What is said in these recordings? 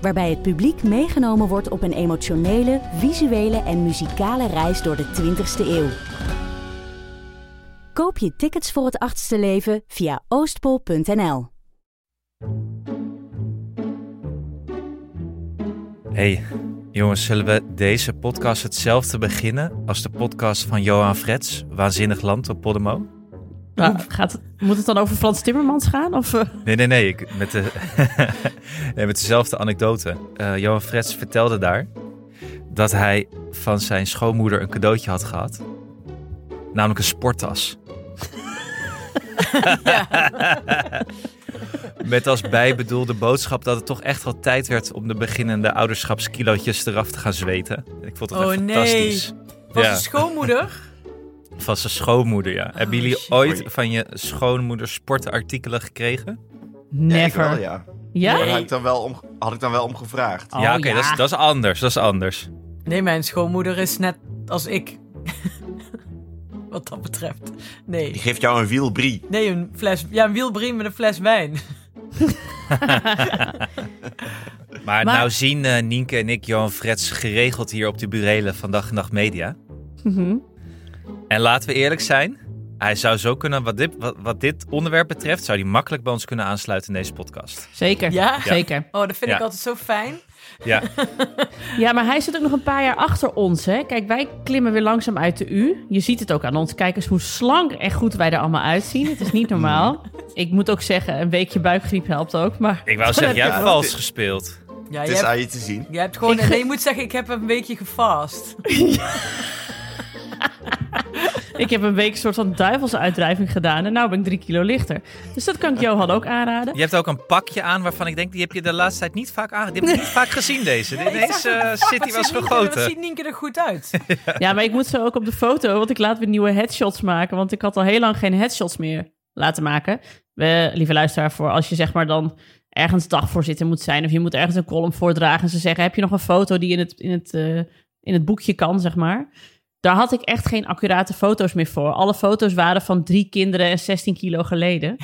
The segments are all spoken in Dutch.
Waarbij het publiek meegenomen wordt op een emotionele, visuele en muzikale reis door de 20ste eeuw. Koop je tickets voor het achtste leven via oostpol.nl. Hey, jongens, zullen we deze podcast hetzelfde beginnen als de podcast van Johan Frets, Waanzinnig Land op Podemo? Nou, gaat, moet het dan over Frans Timmermans gaan? Of, uh? Nee, nee, nee. Ik, met, de, nee met dezelfde anekdote. Uh, Johan Frets vertelde daar dat hij van zijn schoonmoeder een cadeautje had gehad. Namelijk een sporttas. Met als bijbedoelde boodschap dat het toch echt wel tijd werd om de beginnende ouderschapskilootjes eraf te gaan zweten. Ik vond het oh, echt fantastisch. Nee. Van ja. schoonmoeder? Van zijn schoonmoeder, ja. Oh, Hebben jullie shit. ooit van je schoonmoeder sportartikelen gekregen? Never. Ja, wel, ja. Ja? Daar had ik dan wel om, had ik dan wel om gevraagd. Oh, ja, oké, okay, ja. dat, is, dat is anders. Dat is anders. Nee, mijn schoonmoeder is net als ik. Wat dat betreft. Nee. Die geeft jou een wielbrie. Nee, een fles. Ja, een wielbrie met een fles wijn. maar, maar, nou zien uh, Nienke en ik Johan Frets geregeld hier op de burelen van Dag en Nacht Media. Mm -hmm. En laten we eerlijk zijn, hij zou zo kunnen, wat dit, wat, wat dit onderwerp betreft, zou hij makkelijk bij ons kunnen aansluiten in deze podcast. Zeker, ja? zeker. Oh, dat vind ja. ik altijd zo fijn. Ja. ja, maar hij zit ook nog een paar jaar achter ons. Hè? Kijk, wij klimmen weer langzaam uit de U. Je ziet het ook aan ons. Kijk eens hoe slank en goed wij er allemaal uitzien. Het is niet normaal. ik moet ook zeggen, een weekje buikgriep helpt ook. Maar... Ik wou zeggen, jij hebt vals gespeeld. Ja, het is aan je te zien. Je hebt gewoon, nee, je moet zeggen, ik heb een weekje gefast. ik heb een week een soort van duivelsuitdrijving gedaan en nu ben ik drie kilo lichter. Dus dat kan ik Johan ook aanraden. Je hebt ook een pakje aan waarvan ik denk, die heb je de laatste tijd niet vaak aan. Die heb ik niet vaak gezien deze. Deze uh, city was gegoten. Dat ziet Nienke er goed uit. ja, maar ik moet zo ook op de foto, want ik laat weer nieuwe headshots maken. Want ik had al heel lang geen headshots meer laten maken. We, lieve luisteraar, voor als je zeg maar dan ergens dagvoorzitter moet zijn of je moet ergens een column voordragen en ze zeggen, heb je nog een foto die in het, in het, uh, in het boekje kan, zeg maar. Daar had ik echt geen accurate foto's meer voor. Alle foto's waren van drie kinderen en 16 kilo geleden.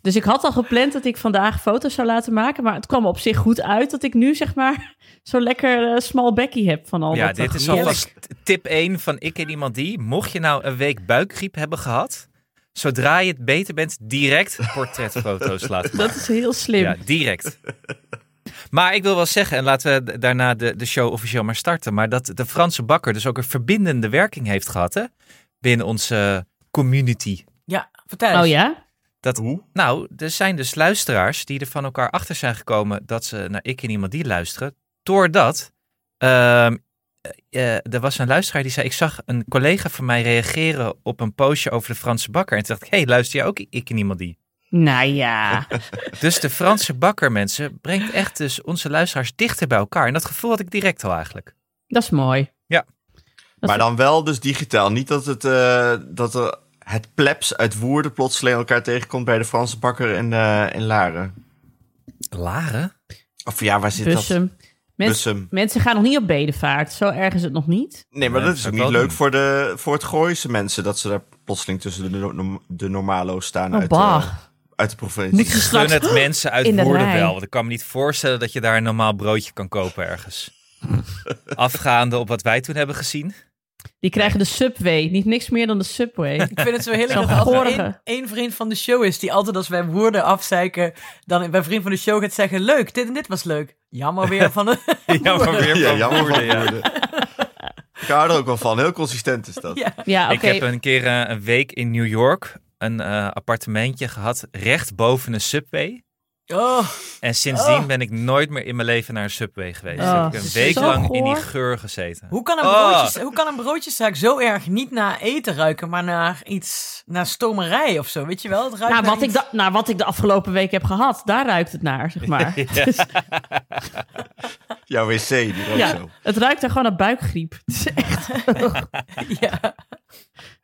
Dus ik had al gepland dat ik vandaag foto's zou laten maken. Maar het kwam op zich goed uit dat ik nu zeg maar zo lekker uh, small bekkie heb van al Ja, dat dit is alvast tip 1 van ik en iemand die. Mocht je nou een week buikgriep hebben gehad... Zodra je het beter bent, direct portretfoto's laten maken. Dat is heel slim. Ja, direct. Maar ik wil wel zeggen, en laten we daarna de, de show officieel maar starten, maar dat de Franse bakker dus ook een verbindende werking heeft gehad hè, binnen onze community. Ja, vertel eens. Oh ja? Dat, nou, er zijn dus luisteraars die er van elkaar achter zijn gekomen dat ze naar ik en iemand die luisteren. Doordat uh, uh, er was een luisteraar die zei: Ik zag een collega van mij reageren op een postje over de Franse bakker. En toen dacht ik: Hé, hey, luister jij ook ik en iemand die? Nou ja. dus de Franse bakker, mensen, brengt echt dus onze luisteraars dichter bij elkaar. En dat gevoel had ik direct al eigenlijk. Dat is mooi. Ja. Dat maar dan wel dus digitaal. Niet dat het, uh, dat er het plebs uit Woerden plotseling elkaar tegenkomt bij de Franse bakker in, uh, in Laren. Laren? Of ja, waar zit Bussum. dat? Mens, Bussum. Mensen gaan nog niet op bedevaart. Zo erg is het nog niet. Nee, maar Nee, dat is ook niet leuk doen. voor, de, voor het Gooise mensen. Dat ze daar plotseling tussen de, de normalo's staan Oh, uit, bah. Uit de provincie. Je Gun het mensen uit in de Woerden rij. wel. Want ik kan me niet voorstellen dat je daar een normaal broodje kan kopen ergens. Afgaande op wat wij toen hebben gezien. Die krijgen de subway. Niet niks meer dan de subway. Ik vind het zo heerlijk dat er één, één vriend van de show is die altijd als wij woorden afzeiken, dan bij vriend van de show gaat zeggen, leuk, dit en dit was leuk. Jammer weer van de... Ja, maar weer Ja, van jammer van Woerden, ja. Woerden. Ik hou er ook wel van. Heel consistent is dat. Ja. Ja, Ik heb een keer eh, een week in New York een eh, appartementje gehad recht boven een subway. Oh, En sindsdien Oh. ben ik nooit meer in mijn leven naar een subway geweest. Oh, heb ik een zo week lang in die geur gezeten. hoe kan, een Oh. broodjes, hoe kan een broodjeszaak zo erg niet naar eten ruiken, maar naar iets, naar stomerij of zo, weet je wel? Het ruikt Nou naar wat, ik da- nou, wat ik de afgelopen week heb gehad, daar ruikt het naar, zeg maar. Dus- Jouw wc, die Ja, zo. het ruikt er gewoon naar buikgriep. Het is echt... Ja.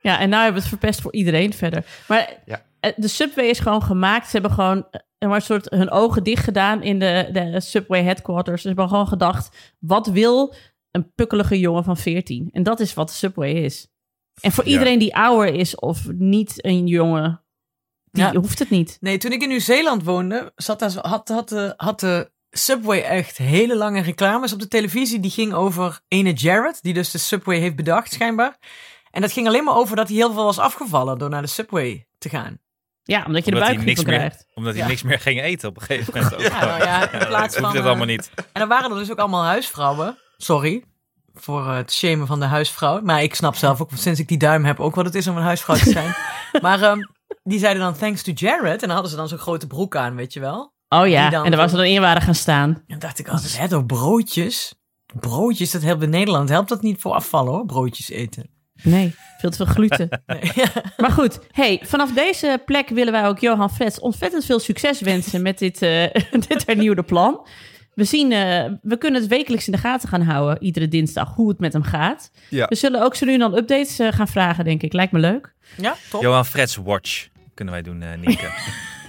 Ja, en nou hebben we het verpest voor iedereen verder. Maar Ja. eh, de Subway is gewoon gemaakt. Ze hebben gewoon eh, maar een soort hun ogen dicht gedaan in de, de Subway headquarters. Ze hebben gewoon gedacht, wat wil een pukkelige jongen van 14? En dat is wat de Subway is. En voor Ja. iedereen die ouder is of niet een jongen, die Ja. hoeft het niet. Nee, toen ik in Nieuw-Zeeland woonde, zat daar, had, had, de, had de Subway echt hele lange reclames op de televisie. Die ging over ene Jared, die dus de Subway heeft bedacht schijnbaar. En dat ging alleen maar over dat hij heel veel was afgevallen door naar de Subway te gaan. Ja, omdat je de Omdat niks meer, krijgt. omdat hij Ja. niks meer ging eten op een gegeven moment. ook. Ja, nou ja, in plaats van, het eh, allemaal niet. En dan waren er dus ook allemaal huisvrouwen. Sorry voor eh, het shamen van de huisvrouw. Maar ik snap zelf ook sinds ik die duim heb ook wat het is om een huisvrouw te zijn. maar ehm, die zeiden dan thanks to Jared. En dan hadden ze dan zo'n grote broek aan, weet je wel. Oh ja, en daar was ze dan in waren gaan staan. En dan dacht ik altijd, hè, door broodjes. Broodjes, dat helpt in Nederland. Helpt dat niet voor afvallen hoor, broodjes eten. Nee, veel te veel gluten. Nee. Maar goed, hey, vanaf deze plek willen wij ook Johan Frets ontzettend veel succes wensen met dit, eh, dit hernieuwde plan. We, zien, eh, we kunnen het wekelijks in de gaten gaan houden, iedere dinsdag, hoe het met hem gaat. Ja. We zullen ook zo nu en dan updates eh, gaan vragen, denk ik. Lijkt me leuk. ja, top. Johan Freds Watch kunnen wij doen, eh Nienke.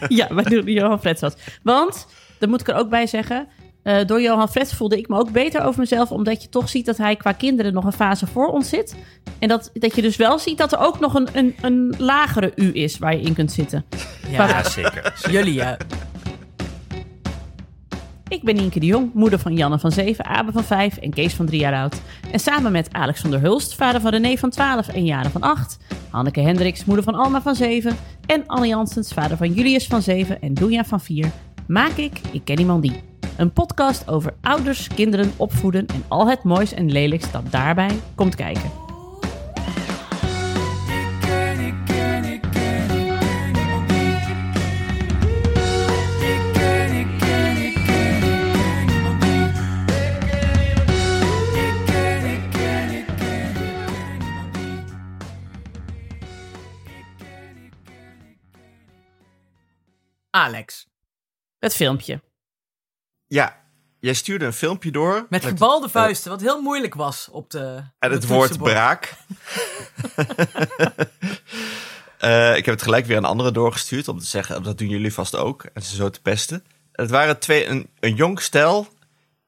ja, wij doen Johan Frets wat. Want, dat moet ik er ook bij zeggen, eh, door Johan Frets voelde ik me ook beter over mezelf, omdat je toch ziet dat hij qua kinderen nog een fase voor ons zit. En dat, dat je dus wel ziet dat er ook nog een, een, een lagere U is waar je in kunt zitten. Ja, ja, zeker. jullie ja. Ik ben Nienke de Jong, moeder van Janne van 7, Abe van 5 en Kees van 3 jaar oud. En samen met Alexander Hulst, vader van René van 12 en Jaren van 8, Hanneke Hendricks, moeder van Alma van 7 en Anne Janssens, vader van Julius van 7 en Doenja van 4, maak ik Ik Ken Iemand Die. Een podcast over ouders, kinderen, opvoeden en al het moois en lelijks dat daarbij komt kijken. Alex, Het filmpje. Ja, jij stuurde een filmpje door. met gebalde vuisten, wat heel moeilijk was op de En het woord braak. Eh, ik heb het gelijk weer aan anderen doorgestuurd om te zeggen, dat doen jullie vast ook. En ze zo te pesten. Het waren twee, een, een jong stel,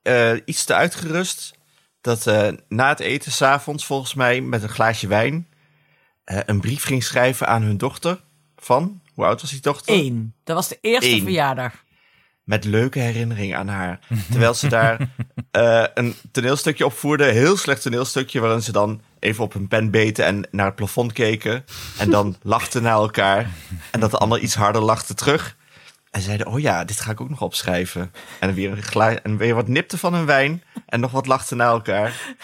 eh, iets te uitgerust. Dat eh, na het eten s'avonds volgens mij met een glaasje wijn eh, een brief ging schrijven aan hun dochter. Van, hoe oud was die dochter? Eén. Dat was de eerste Eén. verjaardag. Met leuke herinneringen aan haar. Terwijl ze daar eh, een toneelstukje opvoerde, een heel slecht toneelstukje, waarin ze dan even op hun pen beten en naar het plafond keken. En dan lachten naar elkaar. En dat de ander iets harder lachte terug. En zeiden, oh ja, dit ga ik ook nog opschrijven. En weer, een gla- en weer wat nipte van hun wijn en nog wat lachten naar elkaar.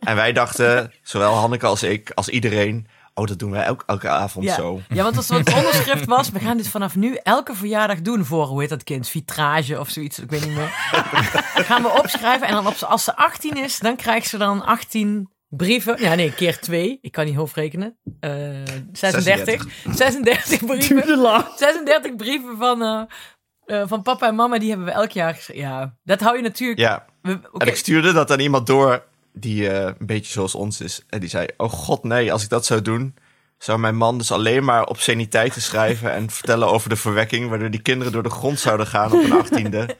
En wij dachten, zowel Hanneke als ik, als iedereen... Oh, dat doen wij elke, elke avond Ja. zo. ja, want als het onderschrift was, we gaan dit vanaf nu elke verjaardag doen voor, hoe heet dat kind, vitrage of zoiets, ik weet niet meer. gaan we opschrijven en dan op, als ze 18 is, dan krijgt ze dan 18 brieven. Ja, nee, keer 2. Ik kan niet hoofdrekenen. Eh 36. 36 brieven. lang. 36 brieven van, eh, eh, van papa en mama, die hebben we elk jaar geschreven. Ja, dat hou je natuurlijk... Ja, we-. En ik stuurde dat aan iemand door die eh, een beetje zoals ons is. En die zei, oh god nee, als ik dat zou doen... zou mijn man dus alleen maar obsceniteiten schrijven... en vertellen over de verwekking... waardoor die kinderen door de grond zouden gaan op een achttiende...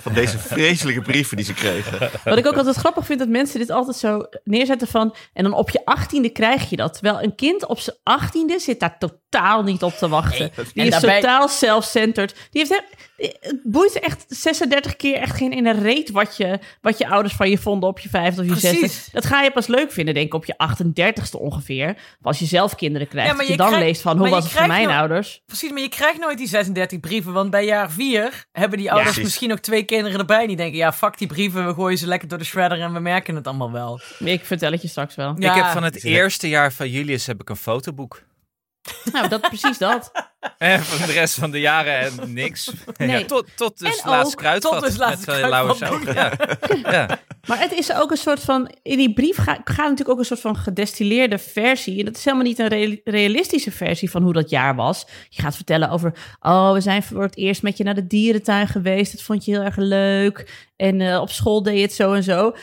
van deze vreselijke brieven die ze kregen. Wat ik ook altijd grappig vind, dat mensen dit altijd zo neerzetten van... en dan op je achttiende krijg je dat. Terwijl een kind op zijn achttiende zit daar totaal niet op te wachten. Die is daarbij- totaal self-centered. Die heeft he- het boeit echt 36 keer echt geen ene reet wat je, wat je ouders van je vonden op je vijfde of je Precies. zesde. Dat ga je pas leuk vinden, denk ik, op je 38ste ongeveer. Of als je zelf kinderen krijgt. Ja, maar je je dan leest van, hoe was het voor mijn ouders? Precies, maar je krijgt nooit die 36 brieven. Want bij jaar 4 hebben die ouders misschien nog twee kinderen erbij. Die denken, ja, fuck die brieven. We gooien ze lekker door de shredder en we merken het allemaal wel. Ik vertel het je straks wel. Ja. Ik heb van het eerste jaar van Julius heb ik een fotoboek. Nou, dat, precies dat. En van de rest van de jaren en niks. Nee. Ja, tot, tot dus En laatst ook kruidvat tot dus laatst met Lauwe Zout. Ja. ja. Maar het is ook een soort van. In die brief ga- gaat natuurlijk ook een soort van gedestilleerde versie. En dat is helemaal niet een rea- realistische versie van hoe dat jaar was. Je gaat vertellen over. Oh, we zijn voor het eerst met je naar de dierentuin geweest. Dat vond je heel erg leuk. En eh, op school deed je het zo en zo.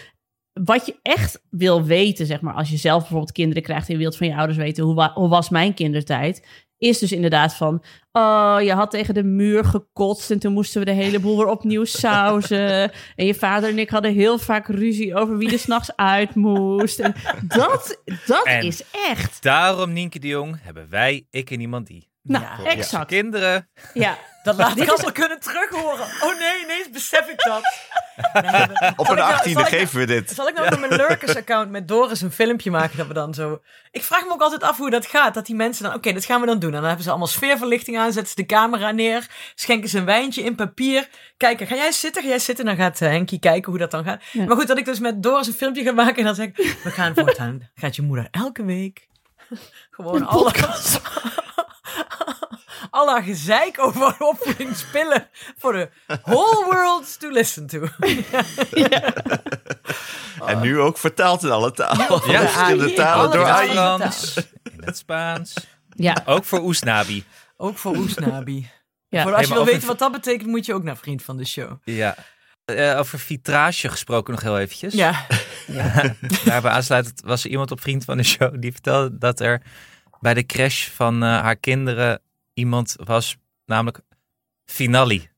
Wat je echt wil weten, zeg maar, als je zelf bijvoorbeeld kinderen krijgt en je wilt van je ouders weten hoe, wa- hoe was mijn kindertijd, is dus inderdaad van, oh, je had tegen de muur gekotst en toen moesten we de hele boel weer opnieuw sausen. En je vader en ik hadden heel vaak ruzie over wie er s'nachts uit moest. En dat dat En- is echt. Daarom, Nienke de Jong, hebben wij, ik en iemand die. Nou, Ja. Exact. kinderen. Ja, Dat laat ik allemaal kunnen terughoren. Oh nee, ineens besef ik dat. Nee, Op een ik nou- 18e zal ik nou- geven we dit. Zal ik nou op mijn Lurkers-account met Doris een filmpje maken dat we dan zo... Ik vraag me ook altijd af hoe dat gaat. Dat die mensen dan... Oké, dat gaan we dan doen. En dan hebben ze allemaal sfeerverlichting aan. Zetten ze de camera neer. Schenken ze een wijntje in papier. Kijken, ga jij zitten? Ga jij zitten? Dan gaat eh, Henkie kijken hoe dat dan gaat. Ja. Maar goed, dat ik dus met Doris een filmpje ga maken. En dan zeg ik... We gaan voortaan... Gaat je moeder elke week... Gewoon alle... Alle gezeik over opvoedingspillen voor de whole world to listen to. En nu ook vertaald in alle talen. Ja, verschillende talen alle door. AI. Frans, in het Spaans. ja, Ook voor Oesnabi. Ook voor Oesnabi. ja. Voor als Hey, je wil weten wat dat betekent, moet je ook naar vriend van de show. Ja. Eh, over vitrage gesproken nog heel eventjes. Ja, Daarbij aansluitend was er iemand op Vriend van de Show die vertelde dat er bij de crash van eh, haar kinderen iemand was, namelijk Finali.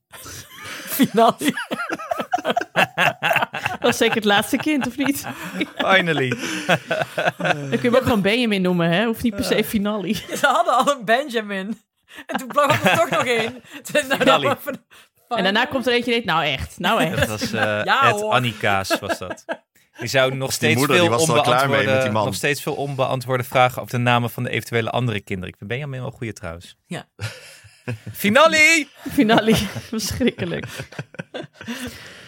finale. dat was zeker het laatste kind, of niet? Finally. Dan kun je hem ook gewoon Benjamin noemen, hè? Hoeft niet per se Finale. Ze hadden al een Benjamin. En toen kwam er toch nog één. Van- En daarna komt er eentje die nou echt, nou echt. Dat was eh Ja, Ed hoor. Annikaas was dat. Die zou nog steeds, moeder, veel onbeantwoorde, nog steeds veel onbeantwoorde vragen over de namen van de eventuele andere kinderen. Ik vind Benjamin wel een goeie trouwens. Ja. Finale! Finale, verschrikkelijk.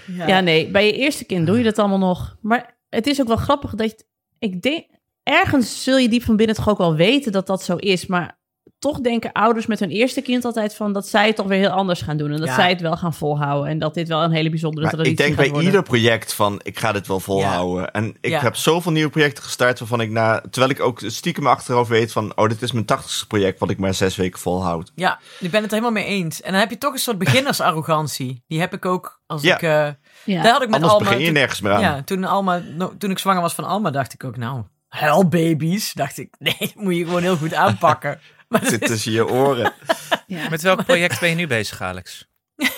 Ja. Ja, nee, bij je eerste kind doe je dat allemaal nog. Maar het is ook wel grappig dat je, ik denk, ergens zul je diep van binnen toch ook wel weten dat dat zo is. Maar toch denken ouders met hun eerste kind altijd van dat zij het toch weer heel anders gaan doen. En dat Ja. zij het wel gaan volhouden. En dat dit wel een hele bijzondere Maar traditie ik denk bij worden. ieder project van, ik ga dit wel volhouden. En ik Ja. heb zoveel nieuwe projecten gestart waarvan ik na, terwijl ik ook stiekem achteraf weet van, oh, dit is mijn tachtigste project wat ik maar zes weken volhoud. Ja, ik ben het er helemaal mee eens. En dan heb je toch een soort beginnersarrogantie. Die heb ik ook als Ja. ik... eh, Ja. Daar had ik met Anders Alma... begin je toen- nergens meer aan. Ja, toen, Alma, no- toen ik zwanger was van Alma, dacht ik ook, nou, babies, Dacht ik, nee, dat moet je gewoon heel goed aanpakken. Het zit tussen je oren. Ja. Met welk project ben je nu bezig, Alex?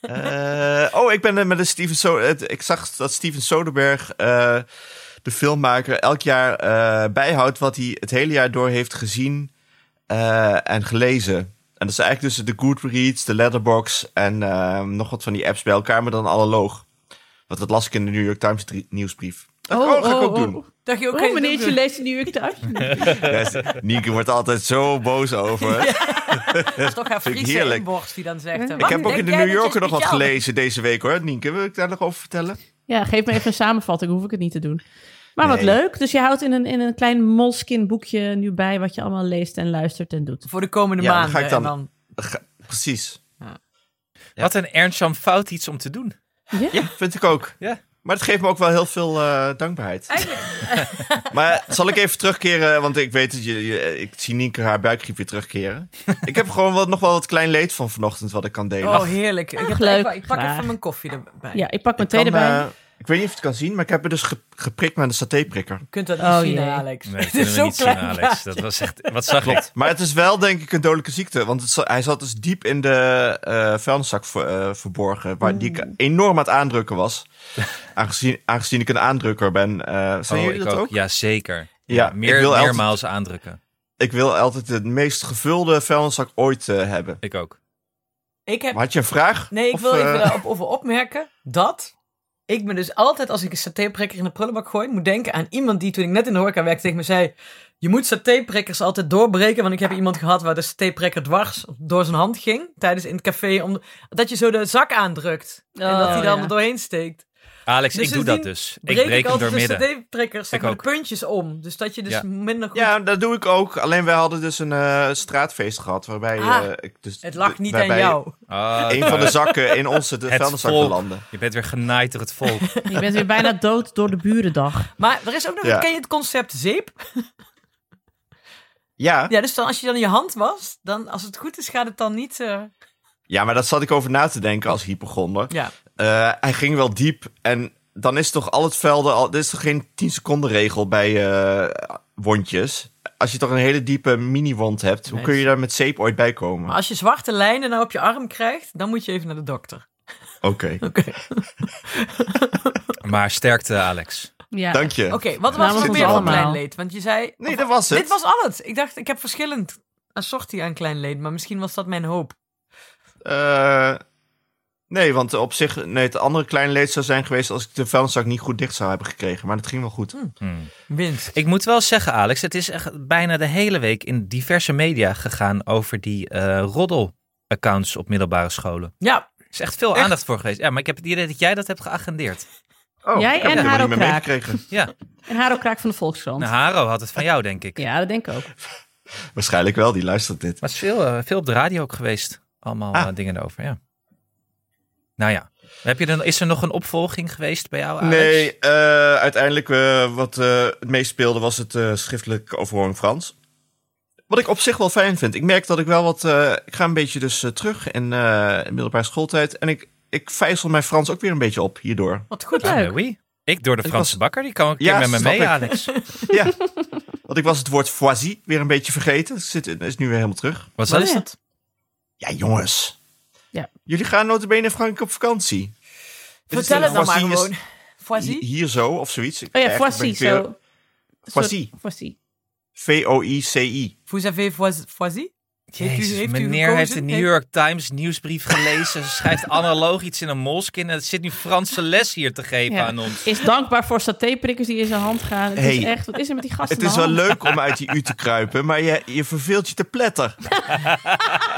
Eh, oh, ik ben er met een Steven so het- Ik zag dat Steven Soderbergh, eh, de filmmaker, elk jaar eh, bijhoudt wat hij het hele jaar door heeft gezien eh, en gelezen. En dat is eigenlijk dus de Goodreads, de Letterbox en eh, nog wat van die apps bij elkaar, maar dan analoog. Want dat las ik in de New York Times nieuwsbrief. Dat oh, ga ik ook doen. Dacht je ook, Oh, meneertje leest de New York Times. Yes, Nieke wordt altijd zo boos over. Dat is toch haar ik Friese heerlijk. inborst die dan zegt. Ik heb ook in de New Yorker nog wat gelezen deze week hoor. Nienke, wil ik daar nog over vertellen? Ja, geef me even een samenvatting, hoef ik het niet te doen. Maar wat leuk. Dus je houdt in een, in een klein molskin boekje nu bij wat je allemaal leest en luistert en doet. Voor de komende Ja, dan maanden. ga ik dan- en dan Ga- Precies. Ja. Wat een Ernst-Jan Fout iets om te doen. Ja, vind ik ook. Ja. Maar het geeft me ook wel heel veel eh, dankbaarheid. Eigenlijk, Maar zal ik even terugkeren, want ik weet dat je, je- ik zie Nienke haar buikgriep weer terugkeren. ik heb gewoon wat, nog wel wat klein leed van vanochtend wat ik kan delen. oh heerlijk. Ik, heb, leuk. ik, ik pak Graag. even mijn koffie erbij. Ja, ik pak mijn ik, kan, thee erbij. eh, ik weet niet of je het kan zien, maar ik heb er dus ge- geprikt met een satéprikker. Je kunt dat niet Oh, zien. Alex. Nee, Het dat kunnen is we zo niet zien, Alex. Dat was echt... Wat zag ik? Maar het is wel denk ik een dodelijke ziekte, want het, hij zat dus diep in de eh vuilniszak ver- eh, verborgen, waar die ik enorm aan het aandrukken was. aangezien, aangezien ik een aandrukker ben. eh zijn Oh, jullie ik dat ook? Ja, zeker. Ja, Ja, ik meer, wil altijd- meermaals aandrukken. Ik wil altijd de meest gevulde vuilniszak ooit hebben. Ik ook. Ik heb Maar had je een vraag? Nee, ik Of, wil even daarop over opmerken dat ik me dus altijd, als ik een satéprikker in de prullenbak gooi, moet denken aan iemand die toen ik net in de horeca werkte tegen me zei, je moet satéprikkers altijd doorbreken, want ik heb iemand gehad waar de satéprikker dwars door zijn hand ging, tijdens in het café, om, dat je zo de zak aandrukt en Oh, dat hij dan ja. er doorheen steekt. Alex, Dus ik doe dat dus. Ik breek breek hem door midden. de cd-trekkers, zeg Ik maar, de puntjes om. Dus dat je dus Ja. minder goed... Ja, dat doe ik ook. Alleen wij hadden dus een eh, straatfeest gehad. Waarbij Ah, eh, ik dus, Het lag niet aan jou. Ah, Een van de zakken in onze de vuilniszak belandde. Je bent weer genaaid door het volk. Je bent weer bijna dood door de burendag. Maar er is ook nog, Ja. ken je het concept zeep? Ja, Ja, dus dan, als je dan in je hand was, dan als het goed is, gaat het dan niet... eh, ja, maar dat zat ik over na te denken als hypochonder. ja. Eh, hij ging wel diep en dan is toch al het velden... Al, dit is toch geen 10 seconden regel bij eh, wondjes? Als je toch een hele diepe mini-wond hebt, hoe kun je daar met zeep ooit bij komen? Maar als je zwarte lijnen nou op je arm krijgt, dan moet je even naar de dokter. Oké, Oké, Maar sterkte, Alex. Ja. dank je. Oké, wat was er ons weer van allemaal. klein leed? Want je zei... Nee, dat was het. Dit was al het. Ik dacht, ik heb verschillend assortie aan klein leed, maar misschien was dat mijn hoop. Eh, nee, want op zich, nee, het andere kleine leed zou zijn geweest als ik de vuilniszak niet goed dicht zou hebben gekregen. Maar dat ging wel goed. Hmm. Winst. Ik moet wel zeggen, Alex, het is echt bijna de hele week in diverse media gegaan over die eh roddel-accounts op middelbare scholen. Ja, Er is echt veel Echt? aandacht voor geweest. Ja, maar ik heb het idee dat jij dat hebt geagendeerd. Oh, Jij en Haro niet meer Kraak. meegekregen. Ja, En Haro Kraak van de Volkskrant. nou, Haro had het van jou, denk ik. Ja, dat denk ik ook. Waarschijnlijk wel, die luistert dit. Maar het is veel, eh, veel op de radio ook geweest. Allemaal Ah. eh, dingen erover, ja. Nou ja. Heb je dan, is er nog een opvolging geweest bij jou, Alex? Nee, eh, uiteindelijk eh, wat eh, het meest speelde was het eh, schriftelijk overhoring Frans. Wat ik op zich wel fijn vind. Ik merk dat ik wel wat... eh, ik ga een beetje dus terug in eh middelbare schooltijd. En ik, ik vijzel mijn Frans ook weer een beetje op hierdoor. wat goed. Ah, Leuk. oui. Ik door de Ik Franse was- bakker, die kan een keer Ja, met me mee, ik. Alex. ja, want ik was het woord foisie weer een beetje vergeten. Het zit, is nu weer helemaal terug. Wat Wat is dat? Ja, jongens. Ja. Jullie gaan notabene in Frankrijk op vakantie. Vertel het dan maar gewoon. Foisie? Hier zo, of zoiets. Oh ja, Foisy. weer- Zo. Foisy. Foisy. V-O-I-C-I. Vous avez fois- Heeft u- Jezus, heeft u meneer heeft de New York Times nieuwsbrief gelezen. Ze schrijft analoog iets in een molskin. En het zit nu Franse les hier te geven Ja. aan ons. Is dankbaar voor satéprikkers die in zijn hand gaan. Het is echt, wat is er met die gasten Het is wel leuk om uit die U te kruipen, maar je, je verveelt je te pletter.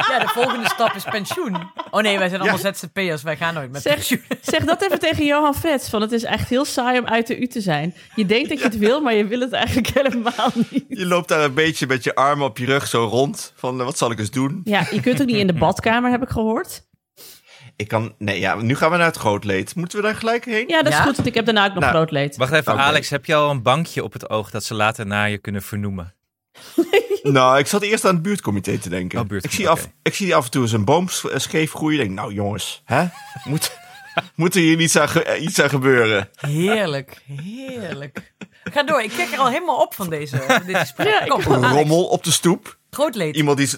Ja, de volgende stap is pensioen. Oh nee, wij zijn Ja. allemaal ZZP'ers. Wij gaan nooit met Zeg- pensioen. Zeg dat even tegen Johan Vets. Van het is echt heel saai om uit de U te zijn. Je denkt dat je het wil, maar je wil het eigenlijk helemaal niet. Je loopt daar een beetje met je armen op je rug zo rond. Van, eh, zal ik eens doen? Ja, je kunt ook niet in de badkamer, heb ik gehoord. Ik kan... Nee, ja, nu gaan we naar het grootleed. Moeten we daar gelijk heen? Ja, dat is Ja? goed, want ik heb daarna ook nog Nou, groot leed. Wacht even. Alex. Heb je al een bankje op het oog dat ze later naar je kunnen vernoemen? Nou, ik zat eerst aan het buurtcomité te denken. Oh, buurtcomité, ik, zie af, ik zie af en toe eens een boom eh, scheef groeien. Ik denk, nou jongens, hè? Moet, moet er hier iets aan, ge- eh, iets aan gebeuren? Heerlijk, heerlijk. Ga door, ik kijk er al helemaal op van deze, dit gesprek. Ja, Kom, rommel op de stoep. Groot leed. Iemand die,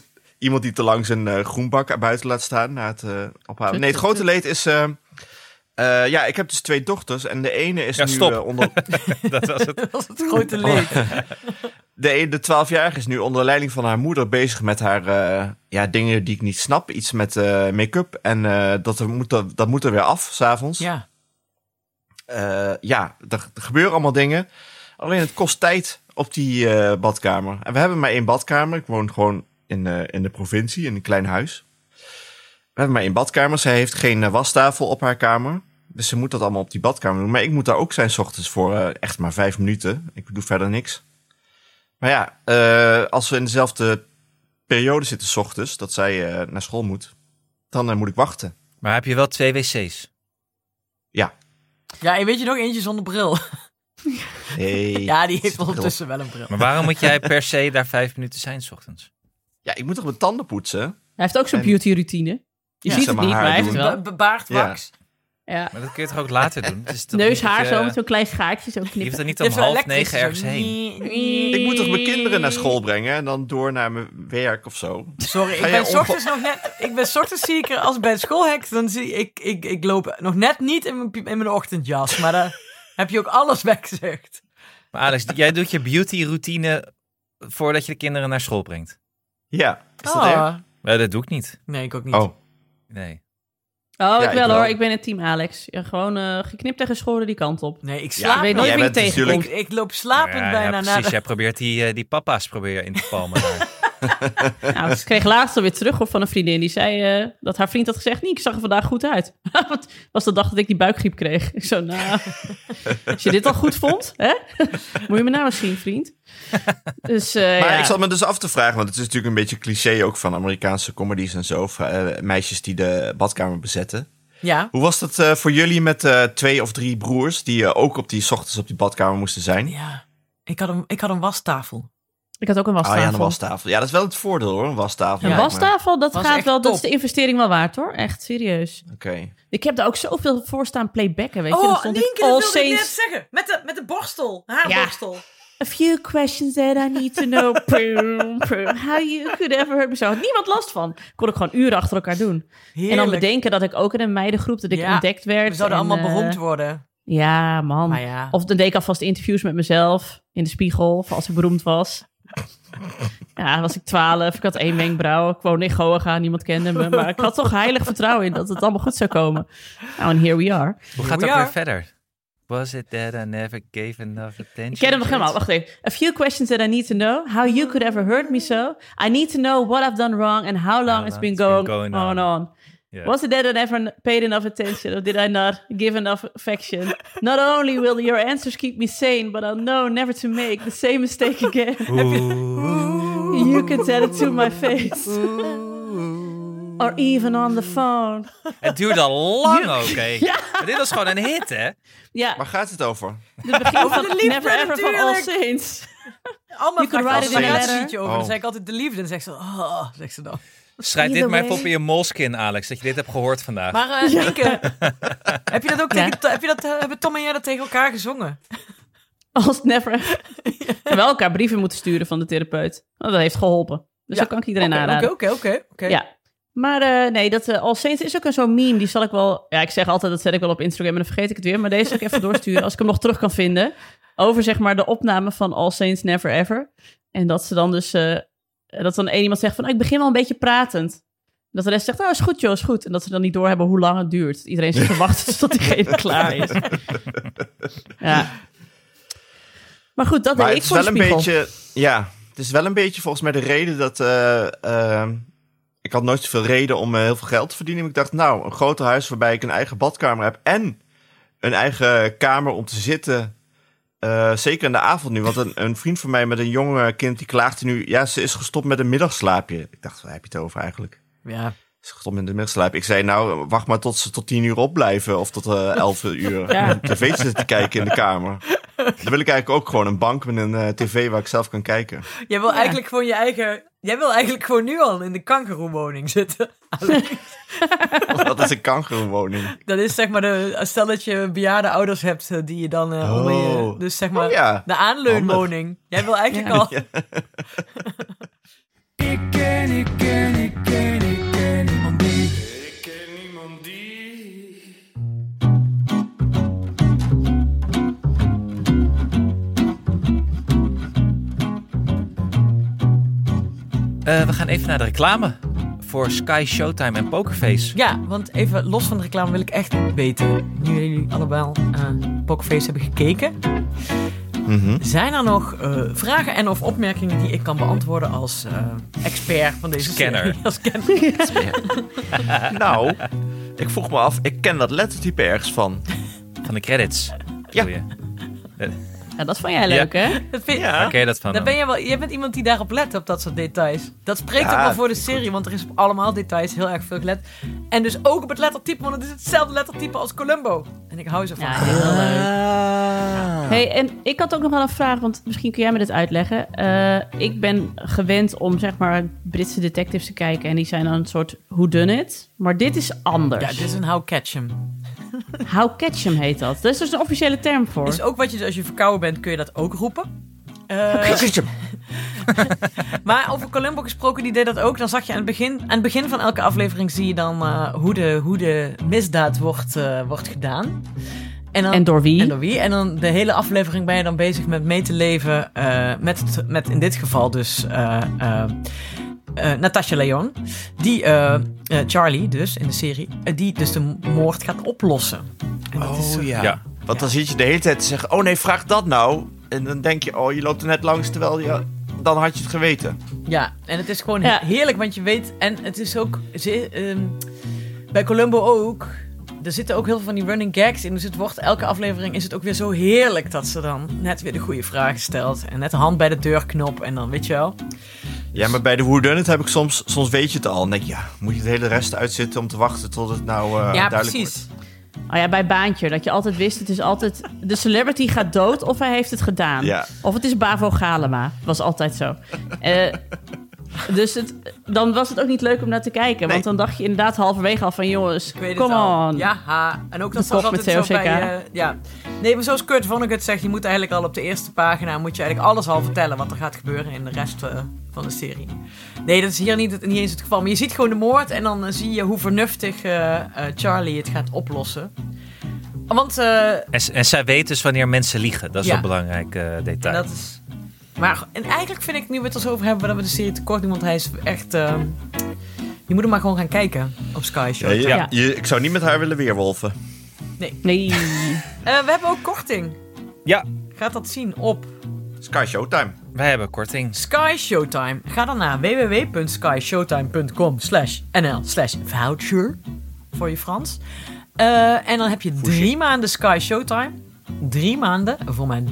iemand die te lang zijn eh, groenbak buiten laat staan na het eh, ophalen. Nee, het grote leed is... eh, eh, ja, ik heb dus twee dochters en de ene is Ja, nu stop. onder... Dat was het. Dat was het grote leed. De, een- de 12-jarige is nu onder leiding van haar moeder bezig met haar eh, ja, dingen die ik niet snap. Iets met eh, make-up. En eh, dat, er moet er, dat moet er weer af, s'avonds. Ja. Eh, ja, er, er gebeuren allemaal dingen. Alleen het kost tijd op die eh, badkamer. En we hebben maar één badkamer. Ik woon gewoon in, eh, in de provincie, in een klein huis. We hebben maar één badkamer. Zij heeft geen eh, wastafel op haar kamer. Dus ze moet dat allemaal op die badkamer doen. Maar ik moet daar ook zijn 's ochtends voor eh, echt maar vijf minuten. Ik doe verder niks. Maar ja, eh, als we in dezelfde periode zitten 's ochtends, dat zij eh, naar school moet, dan moet ik wachten. Maar heb je wel twee wc's? Ja. Ja, en weet je nog eentje zonder bril? Hey, Ja, die heeft bril. ondertussen wel een bril. Maar waarom moet jij per se daar vijf minuten zijn 's ochtends? Ja, ik moet toch mijn tanden poetsen? Hij heeft ook zo'n En- beauty routine. Je Ja, ziet het niet, maar hij heeft wel. Be- be- baard, Ja. Maar dat kun je toch ook later doen? Toch Neus, haar je- zo met zo'n klein schaartje, zo Je hoeft knippen. er niet Je om half negen zo. ergens heen. Ik moet toch mijn kinderen naar school brengen en dan door naar mijn werk of zo. Sorry, ik ben ochtends nog net... Ik ben 's ochtends zie ik er als ik bij het schoolhek, dan zie ik... Ik, ik loop nog net niet in mijn, in mijn ochtendjas, maar daar heb je ook alles weggezegd. Maar Alex, jij doet je beauty routine voordat je de kinderen naar school brengt. Ja, is dat erg? Maar dat doe ik niet. Nee, ik ook niet. Oh, Nee. Oh, Ja, ik ik wel wel. hoor. Ik ben het team Alex. Ja, gewoon eh, geknipt en geschoren die kant op. Nee, ik Ja, slaap ik weet nooit jij wie tegenkomt. Ik, ik loop slapend Ja, ja, bijna precies. naar de... Jij probeert die, eh, die papa's probeer je in te palmen. nou, ze kreeg laatst alweer terug of van een vriendin. Die zei eh, dat haar vriend had gezegd... Nee, ik zag er vandaag goed uit. Het was de dag dat ik die buikgriep kreeg. Ik zo, nou... als je dit al goed vond, hè? moet je me nou eens zien, vriend. Dus, eh, Maar ja. ik zat me dus af te vragen, want het is natuurlijk een beetje cliché ook van Amerikaanse comedies en zo. eh, meisjes die de badkamer bezetten. Ja. Hoe was dat eh, voor jullie met eh, twee of drie broers die ook op die ochtends op die badkamer moesten zijn? Ja. Ik had een, ik had een wastafel. Ik had ook een Ah wastafel. ja, een wastafel. Ja, dat is wel het voordeel hoor, een wastafel. Een Ja, wastafel, dat Was gaat wel, dat is de investering wel waard hoor. Echt serieus. Oké. Ik heb daar ook zoveel voor staan playbacken, weet je. Oh, stond ik All dat wilde ik net Saints. zeggen. Met de, met de borstel. Haarborstel. A few questions that I need to know. Prum, prum. How you could ever hurt me so. Had niemand last van. Kon ik gewoon uren achter elkaar doen. Heerlijk. En dan bedenken dat ik ook in een meidengroep dat ik Ja, ontdekt werd. We zouden En, allemaal eh, beroemd worden. Ja, man. Ja. Of dan deed ik alvast interviews met mezelf in de spiegel, voor als ik beroemd was. Ja, was ik twaalf, ik had één wenkbrauw, ik woonde in Goa, niemand kende me. Maar ik had toch heilig vertrouwen in dat het allemaal goed zou komen. Nou, en here we are. Hoe gaat are. weer verder? Was it that I never gave enough attention? Ik ken hem nog helemaal. Wacht even. A few questions that I need to know. How you could ever hurt me so. I need to know what I've done wrong and how long it's been going, on. on. Ja. Was it that I never paid enough attention or did I not give enough affection? Not only will your answers keep me sane, but I'll know never to make the same mistake again. You can tell it to my face. Or even on the phone. Het duurde al lang ook. Maar dit was gewoon een hit, hè? Ja, Waar gaat het over? het begin van de liefde Never Ever van All natuurlijk. Saints. Allemaal You vraagt write it in a letter. sheetje over. Oh. Dan zeg ik altijd de liefde. En zegt ze, oh, zegt ze dan. Schrijf dit maar even op in je molskin, Alex, dat je dit hebt gehoord vandaag. Maar uh, heb je dat ook Ja. tegen, heb je dat, eh, hebben Tom en jij dat tegen elkaar gezongen? Als Never Ever. We hebben elkaar brieven moeten sturen van de therapeut. Nou, dat heeft geholpen. Dus Ja. dat kan ik iedereen aanraden. Oké, oké, oké. oké. Ja. Maar eh, nee, dat All Saints is ook een zo'n meme. Die zal ik wel... Ja, ik zeg altijd, dat zet ik wel op Instagram en dan vergeet ik het weer. Maar deze zal ik even doorsturen als ik hem nog terug kan vinden. Over zeg maar de opname van All Saints Never Ever. En dat ze dan dus... eh, dat dan één iemand zegt van, oh, ik begin wel een beetje pratend. Dat de rest zegt, oh, is goed joh, is goed. En dat ze dan niet doorhebben hoe lang het duurt. Iedereen zit te wachten tot diegene klaar is. Ja. Maar goed, dat Maar deed ik is voor wel de een beetje. Ja, het is wel een beetje volgens mij de reden dat. eh, eh, ik had nooit zoveel reden om eh, heel veel geld te verdienen. Maar ik dacht, nou, een groter huis waarbij ik een eigen badkamer heb. En een eigen kamer om te zitten. Eh, zeker in de avond nu. Want een, een vriend van mij met een jong kind die klaagde nu. Ja, ze is gestopt met een middagslaapje. Ik dacht, waar heb je het over eigenlijk? Ja. Ze is gestopt met een middagslaap. Ik zei, nou, wacht maar tot ze tot tien uur opblijven. Of tot eh elf uur. Ja. Om tv zitten te kijken in de kamer. Dan wil ik eigenlijk ook gewoon een bank met een eh, tv waar ik zelf kan kijken. Jij wil eigenlijk gewoon je eigen... Jij wil eigenlijk gewoon nu al in de kangeroewoning zitten. Dat is een kangeroewoning. Dat is zeg maar de... Stel dat je bejaarde ouders hebt eh, die je dan eh, onder je... Oh. Dus zeg maar Oh ja. de aanleunwoning. Jij wil eigenlijk Ja. al... Ik ken, ik ken, ik ken, ik ken Eh, we gaan even naar de reclame voor Sky, Showtime en Pokerface. Ja, want even los van de reclame wil ik echt weten. Nu jullie allemaal uh, Pokerface hebben gekeken. Mhm. Zijn er nog eh, vragen en of opmerkingen die ik kan beantwoorden als eh, expert van deze Scanner. serie? Als scanner. Nou, ik vroeg me af, ik ken dat lettertype ergens van. Van de credits. Ja. je? Ja, dat vond jij leuk, hè? Dat vind, Ja. Je dat van? Dan ben je wel, jij bent iemand die daarop let, op dat soort details. Dat spreekt Ja, ook wel voor de serie, want er is op allemaal details heel erg veel gelet. En dus ook op het lettertype, want het is hetzelfde lettertype als Columbo. En ik hou zo van. Ja, heel leuk. Ah. Hey, en ik had ook nog wel een vraag, want misschien kun jij me dit uitleggen. Eh, ik ben gewend om zeg maar Britse detectives te kijken en die zijn dan een soort whodunit. Maar dit is anders. Ja, dit is een How Catch 'em. How Catchem heet dat. Dat is dus een officiële term voor. Is ook wat je, als je verkouden bent, kun je dat ook roepen. Eh, maar over Columbo gesproken, die deed dat ook. Dan zag je aan het begin, aan het begin van elke aflevering zie je dan eh, hoe, de, hoe de misdaad wordt, eh, wordt gedaan. En, dan, En door wie? En door wie? En dan de hele aflevering ben je dan bezig met mee te leven met, met in dit geval dus eh Natasha Leon. Die, eh, eh, Charlie dus, in de serie, die dus de moord gaat oplossen. En dat is zo- Oh ja. Ja. Want dan zit je de hele tijd te zeggen, oh nee, vraag dat nou. En dan denk je, oh, je loopt er net langs terwijl je dan had je het geweten. Ja, en het is gewoon Ja. heerlijk, want je weet... En het is ook... ze- ehm, bij Columbo ook... Er zitten ook heel veel van die running gags in. Dus het wordt elke aflevering is het ook weer zo heerlijk dat ze dan net weer de goede vraag stelt. En net de hand bij de deurknop en dan weet je wel. Ja, maar bij de Whodunit heb ik soms, soms weet je het al. En denk je, ja, moet je het hele rest uitzitten om te wachten tot het nou eh, ja, duidelijk precies. wordt. Oh ja, bij Baantje, dat je altijd wist, het is altijd... De celebrity gaat dood of hij heeft het gedaan. Ja. Of het is Bavo Galema. was altijd zo. Eh, dus het, dan was het ook niet leuk om naar te kijken. Want dan dacht je inderdaad halverwege al van... jongens, Ik weet come al. on. Ja, ha. en ook dat kop altijd met zo bij... eh, ja. Nee, maar zoals Kurt Vonnegut zegt, je moet eigenlijk al op de eerste pagina... moet je eigenlijk alles al vertellen wat er gaat gebeuren in de rest eh, van de serie. Nee, dat is hier niet, niet eens het geval. Maar je ziet gewoon de moord en dan eh, zie je hoe vernuftig Charlie het gaat oplossen. Want eh, En, en zij weet dus wanneer mensen liegen. Dat is Ja. een belangrijk eh, detail. dat is... Maar en eigenlijk vind ik, nu we het er zo over hebben, dat we de serie tekort doen. Want hij is echt... eh, je moet hem maar gewoon gaan kijken op Sky Show. Ja, je- Ja. je- ik zou niet met haar willen weerwolven. Nee. Eh, we hebben ook korting. Ja, Gaat dat zien op Sky Showtime. wij hebben korting. Sky Showtime. Ga dan naar www.skyshowtime.com slash nl slash voucher voor je Frans. Eh, en dan heb je drie maanden Sky Showtime. Drie maanden voor maar 13,99.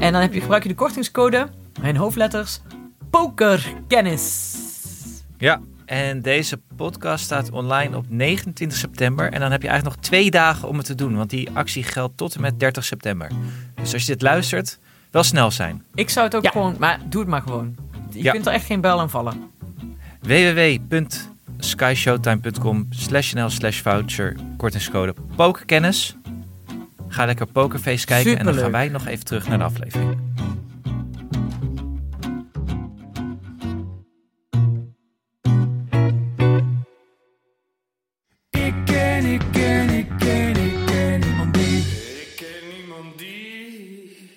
En dan heb je, gebruik je de kortingscode, mijn hoofdletters, pokerkennis. Ja, en deze podcast staat online op 29 september. En dan heb je eigenlijk nog twee dagen om het te doen. Want die actie geldt tot en met 30 september. Dus als je dit luistert, wel snel zijn. Ik zou het ook Ja. gewoon, maar doe het maar gewoon. Je Ja. kunt er echt geen bel aan vallen. www.skyshowtime.com slash nl slash voucher kortingscode pokerkennis. Ga lekker Pokerface kijken en dan gaan wij nog even terug naar de aflevering. Ik ken, ik ken, ik ken, ik ken niemand die. Ik ken niemand die.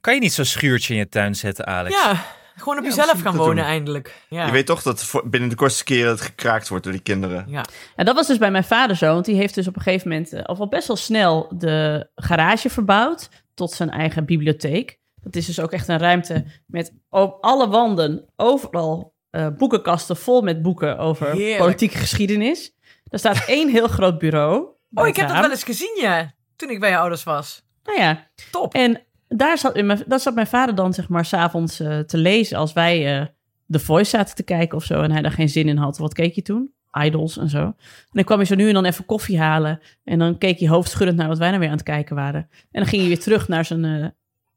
Kan je niet zo'n schuurtje in je tuin zetten, Alex? Ja, gewoon op Ja, jezelf gaan wonen doen. eindelijk. Ja. Je weet toch dat voor- binnen de kortste keren het gekraakt wordt door die kinderen. ja. En dat was dus bij mijn vader zo. Want die heeft dus op een gegeven moment, eh, of al best wel snel, de garage verbouwd tot zijn eigen bibliotheek. Dat is dus ook echt een ruimte met op alle wanden overal eh, boekenkasten vol met boeken over Heerlijk. politieke geschiedenis. Er staat één heel groot bureau. Oh, ik heb dat wel eens gezien, ja. Toen ik bij je ouders was. Nou ja, Top. en daar zat, mijn- daar zat mijn vader dan zeg maar s'avonds avonds te lezen als wij eh The Voice zaten te kijken of zo. En hij daar geen zin in had. Wat keek je toen? Idols en zo. En dan kwam hij zo nu en dan even koffie halen. En dan keek hij hoofdschuddend naar wat wij nou weer aan het kijken waren. En dan ging hij weer terug naar zijn, eh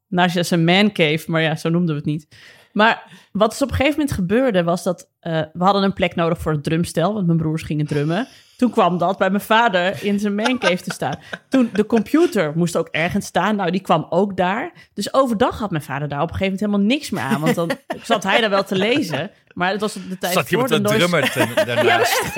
naar zijn- man cave. Maar ja, zo noemden we het niet. Maar wat dus op een gegeven moment gebeurde was dat... we hadden een plek nodig voor het drumstel, want mijn broers gingen drummen. Toen kwam dat bij mijn vader in zijn mancave te staan. Toen de computer moest ook ergens staan. Nou, die kwam ook daar. Dus overdag had mijn vader daar op een gegeven moment helemaal niks meer aan. Want dan zat hij daar wel te lezen. Maar het was op de tijd Zat voor iemand de een noise... drummer daarnaast?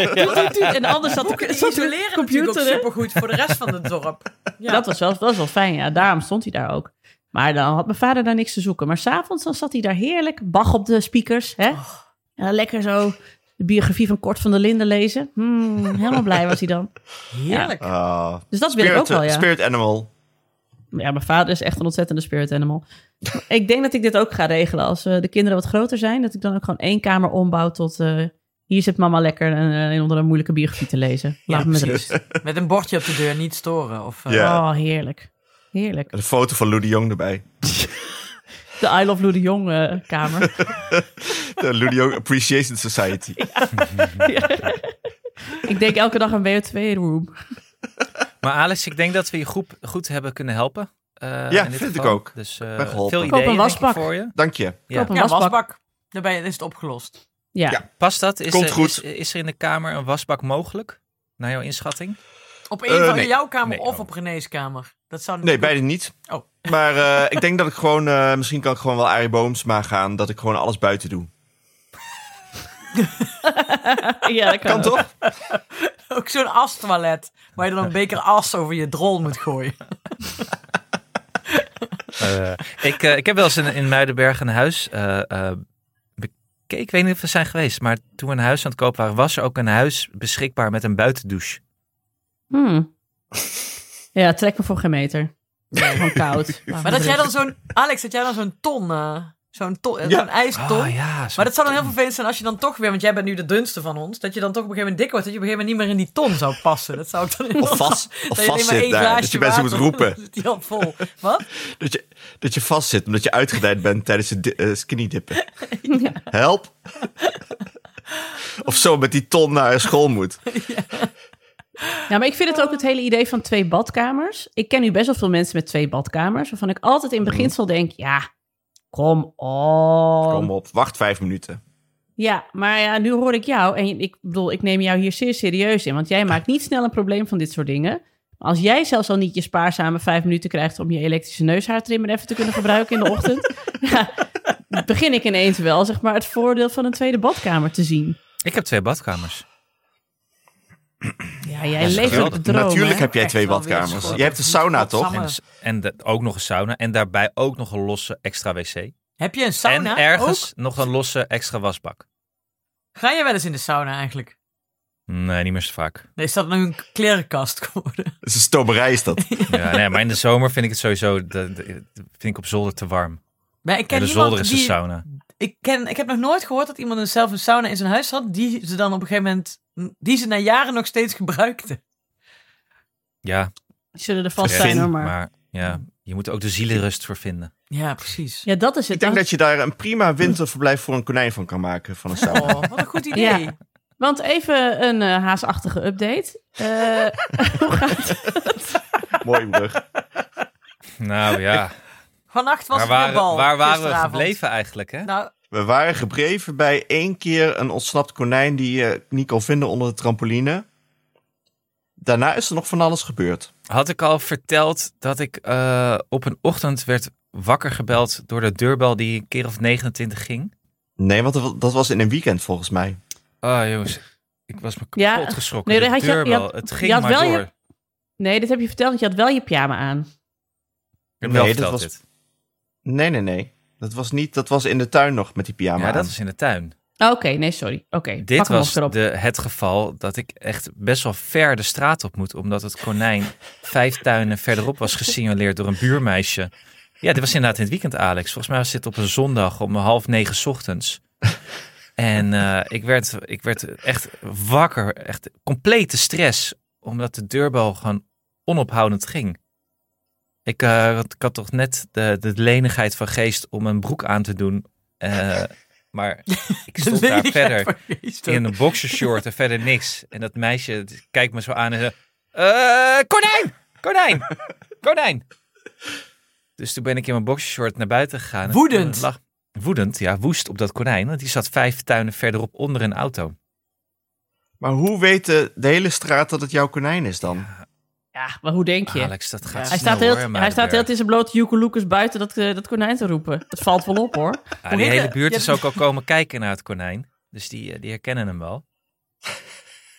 En anders zat de, zat isoleren computer... supergoed voor de rest van het dorp. Ja. Dat, was wel, dat was wel fijn, ja. Daarom stond hij daar ook. Maar dan had mijn vader daar niks te zoeken. Maar s'avonds dan zat hij daar heerlijk. Bach op de speakers, hè? Ja, lekker zo de biografie van Kort van der Linden lezen. Hmm, helemaal blij was hij dan. Heerlijk. Ah, Dus dat wil ik ook wel, ja. Spirit Animal. Ja, mijn vader is echt een ontzettende spirit animal. ik denk dat ik dit ook ga regelen. Als eh, de kinderen wat groter zijn, dat ik dan ook gewoon één kamer ombouw tot... eh, hier zit mama lekker en, onder een moeilijke biografie te lezen. Laat Ja, me met rust. Met een bordje op de deur, niet storen. Of, eh, Ja. Oh, heerlijk. Heerlijk. En een foto van Lou de Jong erbij. De I Love Lou de Jong eh, kamer. De Lou de Jong Appreciation Society. ik denk elke dag een WO2-room. Maar Alex, ik denk dat we je groep goed hebben kunnen helpen. eh, Ja, in dit vind ik ook. Dus eh, Ben geholpen. veel Koop een ideeën ik, wasbak. voor je. Dank je. Ja. Koop een ja, wasbak. wasbak. Daarbij is het opgelost. Ja. Ja. Past dat? Is, Komt er, goed. Is, is er in de kamer een wasbak mogelijk? Naar jouw inschatting? Op een van nee. jouw kamer Nee, of oh. op René's kamer. Dat zou Nee, beide niet. Oh. Maar eh, ik denk dat ik gewoon... eh, misschien kan ik gewoon wel Arie Boomsma gaan. Dat ik gewoon alles buiten doe. ja, dat kan, toch? ook, zo'n astoilet. Waar je dan een beker as over je drol moet gooien. Eh, ik, ik heb wel eens in, in Muidenberg een huis eh, eh, bekeken. Ik weet niet of we zijn geweest, maar toen we een huis aan het kopen waren, was er ook een huis beschikbaar met een buitendouche. Hmm. Ja, trek me voor geen meter. Gewoon koud. Maar dat jij dan zo'n... Alex, dat jij dan zo'n ton... eh, zo'n ton, eh, Ja. zo'n ijston... Oh ja, zo- Maar dat zou dan heel vervelend zijn als je dan toch weer... Want jij bent nu de dunste van ons. Dat je dan toch op een gegeven moment dik wordt. Dat je op een gegeven moment niet meer in die ton zou passen. Dat zou ik dan Of vast, of vast zit daar. Dat je mensen moet roepen. Dan zit die al vol. Wat? Dat je, dat je vast zit omdat je uitgedijd bent tijdens het di- eh, skinny dippen. Help. Of zo met die ton naar school moet. Ja, maar ik vind het ook het hele idee van twee badkamers. Ik ken nu best wel veel mensen met twee badkamers. Waarvan ik altijd in beginsel denk, ja, kom op. Kom op, wacht vijf minuten. Ja, maar ja, nu hoor ik jou. En ik bedoel, ik neem jou hier zeer serieus in. Want jij maakt niet snel een probleem van dit soort dingen. Maar als jij zelfs al niet je spaarzame vijf minuten krijgt... om je elektrische neushaartrimmer even te kunnen gebruiken in de ochtend... ja, begin ik ineens wel, zeg maar, het voordeel van een tweede badkamer te zien. Ik heb twee badkamers. Ja, jij leeft op geweldig. de droom, Natuurlijk hè? heb jij twee badkamers. Jij hebt de sauna, toch? En, en de- ook nog een sauna. En daarbij ook nog een losse extra wc. Heb je een sauna en ergens ook? nog een losse extra wasbak. Ga je wel eens in de sauna eigenlijk? Nee, niet meer zo vaak. Nee, is dat nu een klerenkast geworden? Het is een stomerij is dat. Ja, nee, maar in de zomer vind ik het sowieso de, de- vind ik op zolder te warm. Maar ik Ja, ken de iemand zolder is de die... sauna. Ik, ken, ik heb nog nooit gehoord dat iemand een- zelf een sauna in zijn huis had... die ze dan op een gegeven moment... die ze na jaren nog steeds gebruikte. Ja, Die zullen er vast zijn, hoor, maar... maar ja, je moet er ook de zielenrust voor vinden. Ja, precies. Ja, dat is het. Ik denk dat je daar een prima winterverblijf voor een konijn van kan maken. Van een sauna. Oh, wat een goed idee. Ja. Want even een eh, haasachtige update. Eh, hoe gaat het? Mooie brug. Nou ja, Vannacht was waar het waren, bal. waar waren we gebleven eigenlijk? Hè? Nou, We waren gebleven bij één keer een ontsnapt konijn die je niet kon vinden onder de trampoline. Daarna is er nog van alles gebeurd. Had ik al verteld dat ik eh, op een ochtend werd wakker gebeld door de deurbel die een keer of 29 ging? Nee, want dat- was in een weekend volgens mij. Oh jongens, ik was me kapot Ja, geschrokken. nee, de had je- je deurbel, had- het je ging had maar wel je- door. Nee, dit heb je verteld, want je had wel je pyjama aan. Ik heb Nee, wel dat was- dit. Nee, nee, nee. Dat was niet. Dat was in de tuin nog met die pyjama. Ja, dat aan. was in de tuin. Oh, Oké, nee, sorry. Oké, Dit was de, het geval dat ik echt best wel ver de straat op moet. Omdat het konijn vijf tuinen verderop was gesignaleerd door een buurmeisje. Ja, dit was inderdaad in het weekend, Alex. Volgens mij was dit op een zondag om half negen 's ochtends. En eh, ik, werd, ik werd echt wakker. Echt complete stress. Omdat de deurbel gewoon onophoudend ging. Ik, eh, had- ik had toch net de, de lenigheid van geest om een broek aan te doen. Eh, maar ik stond daar verder in een boxershort en verder niks. En dat meisje kijkt me zo aan en zegt... "Eh, konijn! Konijn! Konijn! Dus toen ben ik in mijn boxershort naar buiten gegaan. En Woedend. lag- woedend, ja, woest op dat konijn. Want die zat vijf tuinen verderop onder een auto. Maar hoe weet de, de hele straat dat het jouw konijn is dan? Ja, maar hoe denk je? Alex, dat gaat Ja. hij staat, heel, hoor, hij staat heel in zijn blote Joekeloekes buiten dat, eh, dat konijn te roepen. Het valt wel op, hoor. Ja, die hele buurt is ook al komen kijken naar het konijn. Dus die, eh, die herkennen hem wel.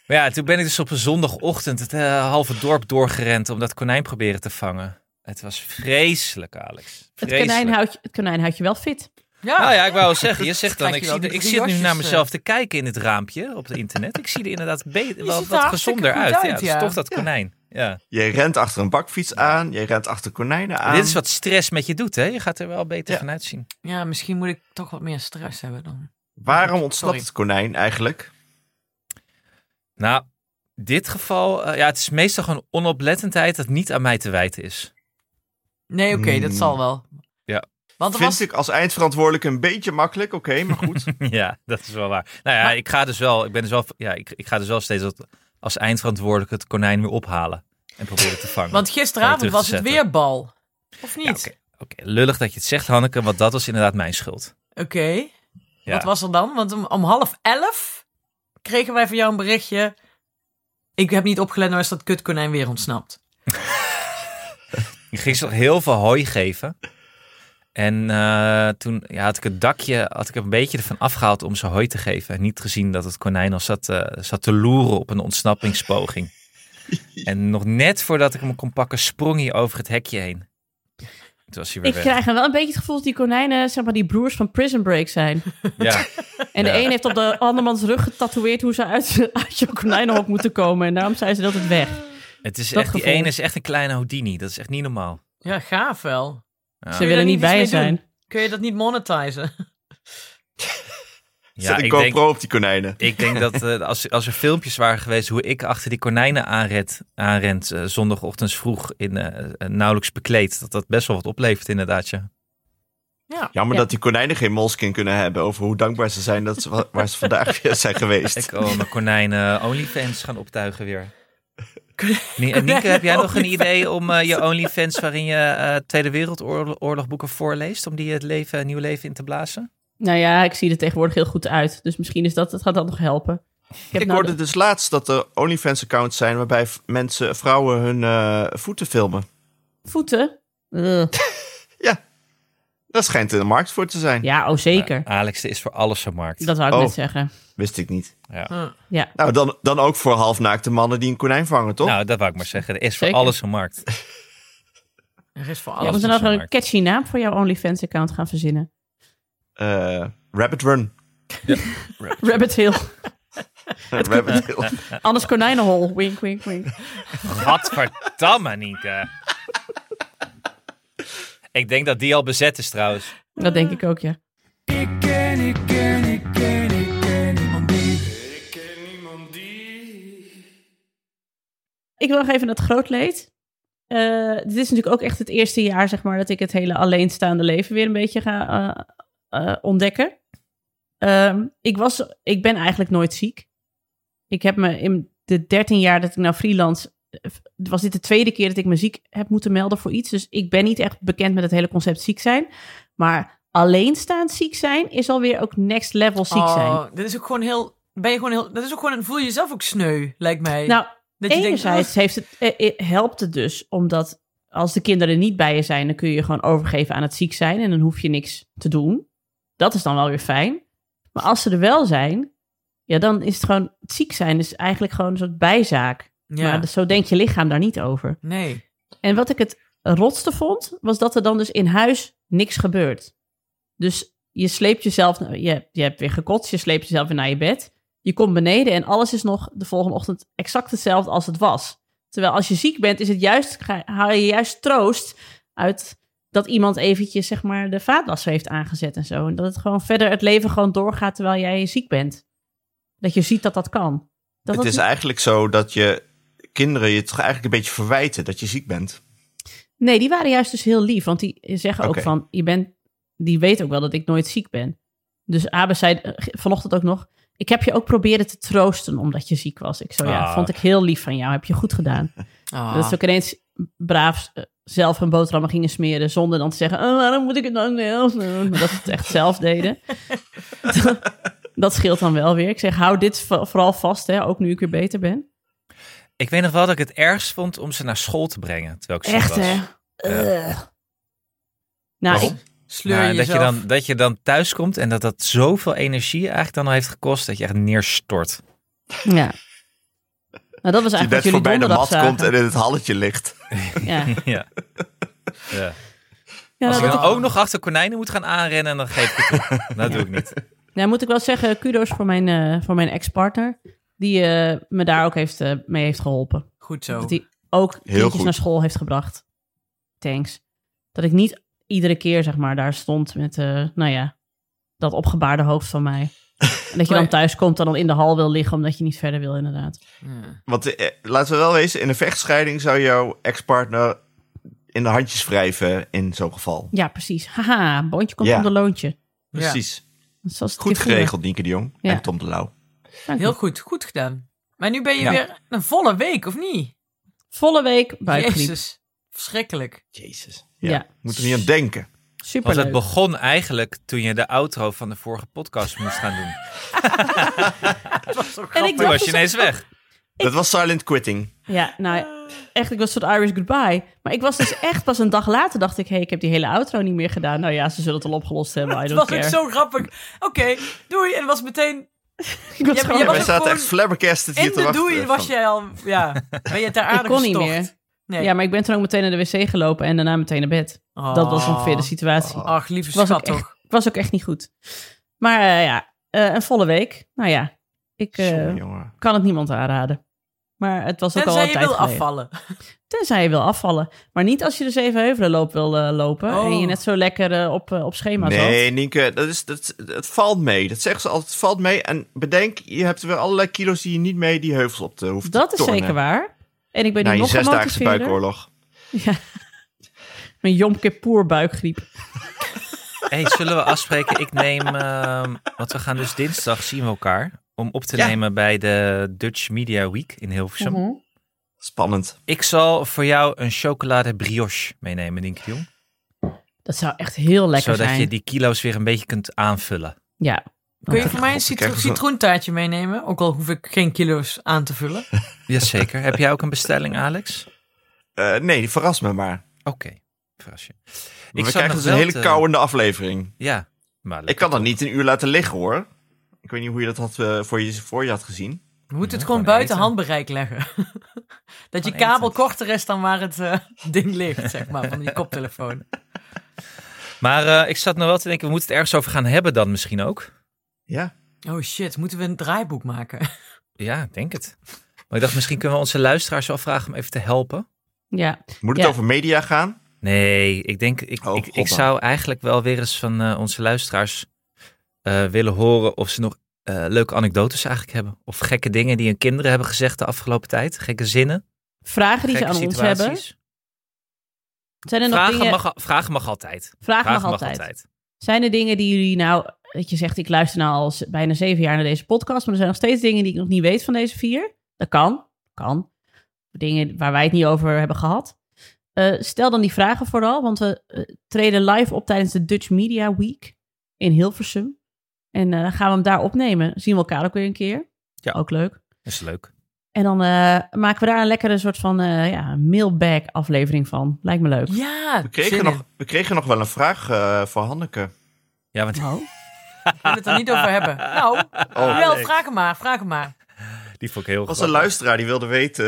Maar ja, toen ben ik dus op een zondagochtend het eh, halve dorp doorgerend om dat konijn proberen te vangen. Het was vreselijk, Alex. Het konijn, houdt je, het konijn houdt je wel fit. Ja. Nou ja, ik wou wel zeggen, je zegt dan, ik, zie, ik zit nu naar mezelf te kijken in het raampje op het internet. Ik zie er inderdaad wel wat gezonder uit. uit, ja, het is ja. toch dat konijn. Ja. Je rent achter een bakfiets aan, je rent achter konijnen aan. Dit is wat stress met je doet, hè? Je gaat er wel beter van uitzien. ja, misschien moet ik toch wat meer stress hebben dan. Waarom ontsnapt Sorry. het konijn eigenlijk? Nou, dit geval, eh, ja, het is meestal gewoon onoplettendheid dat niet aan mij te wijten is. Nee, oké, dat Hmm. zal wel. Ja. Want Vind was... ik als eindverantwoordelijke een beetje makkelijk, oké, maar goed. ja, dat is wel waar. Nou ja, Maar- ik ga dus wel, ik ben dus wel, ja, ik, ik ga dus wel steeds als, als eindverantwoordelijke het konijn weer ophalen en proberen te vangen. Want je gisteravond was het weer bal. Of Ja, niet? Oké, oké. lullig dat je het zegt, Hanneke, want dat was inderdaad mijn schuld. Oké. Ja. Wat was er dan? Want om, om half elf kregen wij van jou een berichtje. Ik heb niet opgelet, nou is dat kutkonijn weer ontsnapt. Ik ging ze nog heel veel hooi geven. En eh, toen ja, had ik het dakje had ik een beetje ervan afgehaald om ze hooi te geven. En niet gezien dat het konijn al zat, eh, zat te loeren op een ontsnappingspoging. en nog net voordat ik hem kon pakken, sprong hij over het hekje heen. Toen was hij weer Ik weg. krijg wel een beetje het gevoel dat die konijnen, zeg maar, die broers van Prison Break zijn. Ja. En de Ja. een heeft op de andermans rug getatoeëerd hoe ze uit, uit je konijnenhok moeten komen. En daarom zijn ze altijd weg. Het is Dat echt, die ene is echt een kleine Houdini. Dat is echt niet normaal. Ja, gaaf wel. Ja. Ze willen niet bij zijn. Kun je dat niet monetizen? Ja, Zet een ik GoPro denk, op die konijnen. ik denk dat eh, als, als er filmpjes waren geweest hoe ik achter die konijnen aanred, aanrent eh, zondagochtends vroeg in eh, nauwelijks bekleed, dat dat best wel wat oplevert inderdaad, ja. Jammer Ja. dat die konijnen geen molskin kunnen hebben over hoe dankbaar ze zijn dat ze, wa- waar ze vandaag weer zijn geweest. Ik wil mijn konijnen OnlyFans gaan optuigen weer. Eh, Nienke, heb jij nog een idee om eh, je OnlyFans waarin je eh, Tweede Wereldoorlog boeken voorleest, om die het leven, een nieuw leven in te blazen? Nou ja, ik zie er tegenwoordig heel goed uit. Dus misschien is dat, het gaat dat nog helpen. Ik, nou hoorde de- dus laatst dat er OnlyFans-accounts zijn waarbij mensen, vrouwen hun eh, voeten filmen. voeten. Ugh. Daar schijnt er een markt voor te zijn. Ja, oh zeker. Alex, er is voor alles zo'n markt. Dat zou ik Oh. net zeggen. Wist ik niet. Ja. Huh. Ja. Nou, dan, dan ook voor halfnaakte mannen die een konijn vangen, toch? Nou, dat wou ik maar zeggen. Er is Zeker. voor alles een markt. Er is voor Ja, alles. moeten we is nog een een catchy naam voor jouw OnlyFans-account gaan verzinnen? Eh, Rabbit Run. Rabbit Hill. Rabbit Hill. Anders konijnenhol. Wink, wink, wink. Gadverdamme, Nienke. Ik denk dat die al bezet is trouwens. Dat denk ik ook, ja. Ik ken, ik ken, ik ken, ik ken niemand die. Ik ken niemand die. Ik wil nog even het grootleed. Eh dit is natuurlijk ook echt het eerste jaar, zeg maar, dat ik het hele alleenstaande leven weer een beetje ga eh, eh, ontdekken. Ehm, ik, was, ik ben eigenlijk nooit ziek. Ik heb me in de 13 jaar dat ik nou freelance, was dit de tweede keer dat ik me ziek heb moeten melden voor iets. Dus ik ben niet echt bekend met het hele concept ziek zijn. Maar alleenstaand ziek zijn is alweer ook next level ziek zijn. Oh, dit is ook gewoon heel. Ben je gewoon heel. Dat is ook gewoon. Voel je jezelf ook sneu, lijkt mij. Nou, dat je denkt, Enerzijds heeft het, eh, eh, helpt het dus, omdat als de kinderen niet bij je zijn, dan kun je je gewoon overgeven aan het ziek zijn en dan hoef je niks te doen. Dat is dan wel weer fijn. Maar als ze er wel zijn, ja, dan is het gewoon, het ziek zijn is eigenlijk gewoon een soort bijzaak. Ja. Maar dus zo denkt je lichaam daar niet over. Nee. En wat ik het rotste vond, was dat er dan dus in huis niks gebeurt. Dus je sleept jezelf, je, je hebt weer gekotst, je sleept jezelf weer naar je bed. Je komt beneden en alles is nog de volgende ochtend exact hetzelfde als het was. Terwijl als je ziek bent, is het juist, ga- haal je juist troost uit dat iemand eventjes zeg maar de vaatwasser heeft aangezet en zo. En dat het gewoon verder het leven gewoon doorgaat terwijl jij ziek bent. Dat je ziet dat dat kan. Dat het dat- is eigenlijk zo dat je kinderen je toch eigenlijk een beetje verwijten dat je ziek bent. Nee, die waren juist dus heel lief. Want die zeggen ook van, je bent, die weet ook wel dat ik nooit ziek ben. Dus Abe zei eh, vanochtend ook nog, ik heb je ook proberen te troosten omdat je ziek was. Ik zo, ja, Ah. vond ik heel lief van jou. Heb je goed gedaan. Ah. Dat ze ook ineens braaf eh, zelf een boterhammen gingen smeren zonder dan te zeggen, oh, waarom moet ik het dan zelf doen? Dat ze het echt zelf deden. dat scheelt dan wel weer. Ik zeg, hou dit vo- vooral vast, hè, ook nu ik weer beter ben. Ik weet nog wel dat ik het ergst vond om ze naar school te brengen, terwijl ik Echt, was. hè? Nou, Waarom? ik, Sleur Nou, je dat, je dan, dat je dan thuis komt en dat dat zoveel energie eigenlijk dan al heeft gekost dat je echt neerstort. ja. Nou, dat was Dat je eigenlijk net wat jullie voorbij de mat komt en in het halletje ligt. Ja. ja. ja. Ja, Als nou, ik dat- dan ook nog achter konijnen moet gaan aanrennen, dan geef ik het. Dat doe ik niet. nou, moet ik wel zeggen, kudos voor mijn, eh, voor mijn ex-partner. Die eh, me daar ook heeft, eh, mee heeft geholpen. Goed zo. Dat hij ook Heel kindjes goed. naar school heeft gebracht. Thanks. Dat ik niet iedere keer, zeg maar, daar stond met, eh, nou ja, dat opgebaarde hoofd van mij. En dat je dan thuis komt en dan in de hal wil liggen omdat je niet verder wil, inderdaad. Ja. Want eh, laten we wel wezen, in een vechtscheiding zou jouw ex-partner in de handjes wrijven in zo'n geval. Ja, precies. Haha, boontje komt Ja. om de loontje. Precies. Goed geregeld, Nienke de Jong Ja. en Tom de Lauw. Dank Heel goed. Goed gedaan. Maar nu ben je Ja. weer een volle week, of niet? Volle week buikgriep. Jezus. Verschrikkelijk. Jezus. Ja. Ja. Moet er niet aan denken. Want Superleuk. het begon eigenlijk toen je de outro van de vorige podcast moest gaan doen. En ik Toen was je ineens weg. Dat was silent quitting. Ja, nou, echt, ik was een soort Irish goodbye. Maar ik was dus echt pas een dag later, dacht ik, hé, hey, ik heb die hele outro niet meer gedaan. Nou ja, ze zullen het al opgelost hebben, I don't was ook care. zo grappig. Oké, doei. En het was meteen... Ik was Ja, gewoon- jij was Wij zaten echt flabbergasted hier In te de wachten. doei was jij al... Ja, ben je ter aarde ik kon niet meer. Nee. Ja, maar ik ben toen ook meteen naar de wc gelopen en daarna meteen naar bed. Dat was ongeveer de situatie. Ach, lieve was schat toch. ik was ook echt niet goed. Maar eh, ja, eh, een volle week. Nou ja, ik eh, kan het niemand aanraden. Maar het was ook al Tenzij een je tijd wil geleden. afvallen. Tenzij je wil afvallen. Maar niet als je de Zevenheuvelenloop wil eh, lopen. Oh. En je net zo lekker eh, op, eh, op schema zat. Nee, Nienke, dat is, dat, het valt mee. Dat zeggen ze altijd, het valt mee. En bedenk, je hebt weer allerlei kilo's die je niet mee die heuvels op te hoeft Dat te is tornen. zeker waar. En ik ben Na nu je nog zesdaagse gemotiveerder. buikoorlog. Ja. Mijn Yom Kippur buikgriep. Hey, zullen we afspreken? Ik neem, ehm, want we gaan dus dinsdag zien we elkaar om op te Ja. nemen bij de Dutch Media Week in Hilversum. Mhm. Spannend. Ik zal voor jou een chocolade brioche meenemen, Nienke de Jong. Dat zou echt heel lekker Zodat zijn. je die kilo's weer een beetje kunt aanvullen. Ja. Kun je voor mij een ik citroentaartje meenemen? Ook al hoef ik geen kilo's aan te vullen. Jazeker. Heb jij ook een bestelling, Alex? Eh, nee, verras me maar. Oké, verras je. we zat krijgen dus een hele te- kauwende aflevering. Ja, maar Ik kan dat niet een uur laten liggen hoor. Ik weet niet hoe je dat had, eh, voor, je, voor je had gezien. Je moet het Ja, gewoon gewoon buiten eten. handbereik leggen. dat je kabel eten. korter is dan waar het eh, ding ligt, zeg maar, van die koptelefoon. Maar eh, ik zat nog wel te denken, we moeten het ergens over gaan hebben dan misschien ook. Ja. Oh shit, moeten we een draaiboek maken? Ja, ik denk het. Maar ik dacht, misschien kunnen we onze luisteraars wel vragen om even te helpen. Ja. Moet het Ja. over media gaan? Nee, ik denk, ik, Oh, ik, zou eigenlijk wel weer eens van eh, onze luisteraars willen horen of ze nog eh, leuke anekdotes eigenlijk hebben. Of gekke dingen die hun kinderen hebben gezegd de afgelopen tijd. Gekke zinnen, Vragen die ze aan ons hebben. Zijn er nog Vragen, dingen... mag, vragen mag altijd. Vragen Vragen mag altijd. Zijn er dingen die jullie nou... Dat je zegt, ik luister nou al bijna zeven jaar naar deze podcast... maar er zijn nog steeds dingen die ik nog niet weet van deze vier. Dat kan. Kan. Dingen waar wij het niet over hebben gehad. Eh, stel dan die vragen vooral, want we eh, treden live op tijdens de Dutch Media Week in Hilversum. En eh, dan gaan we hem daar opnemen. Zien we elkaar ook weer een keer. Ja. Ook leuk. Dat is leuk. En dan eh, maken we daar een lekkere soort van eh, ja, mailbag aflevering van. Lijkt me leuk. Ja, We kregen, nog, we kregen nog wel een vraag eh, voor Hanneke. Ja, want Oh. Ik wil het er niet over hebben. Nou, Oh, wel, nee. vraag hem maar, vraag hem maar. die vond ik heel was een luisteraar die wilde weten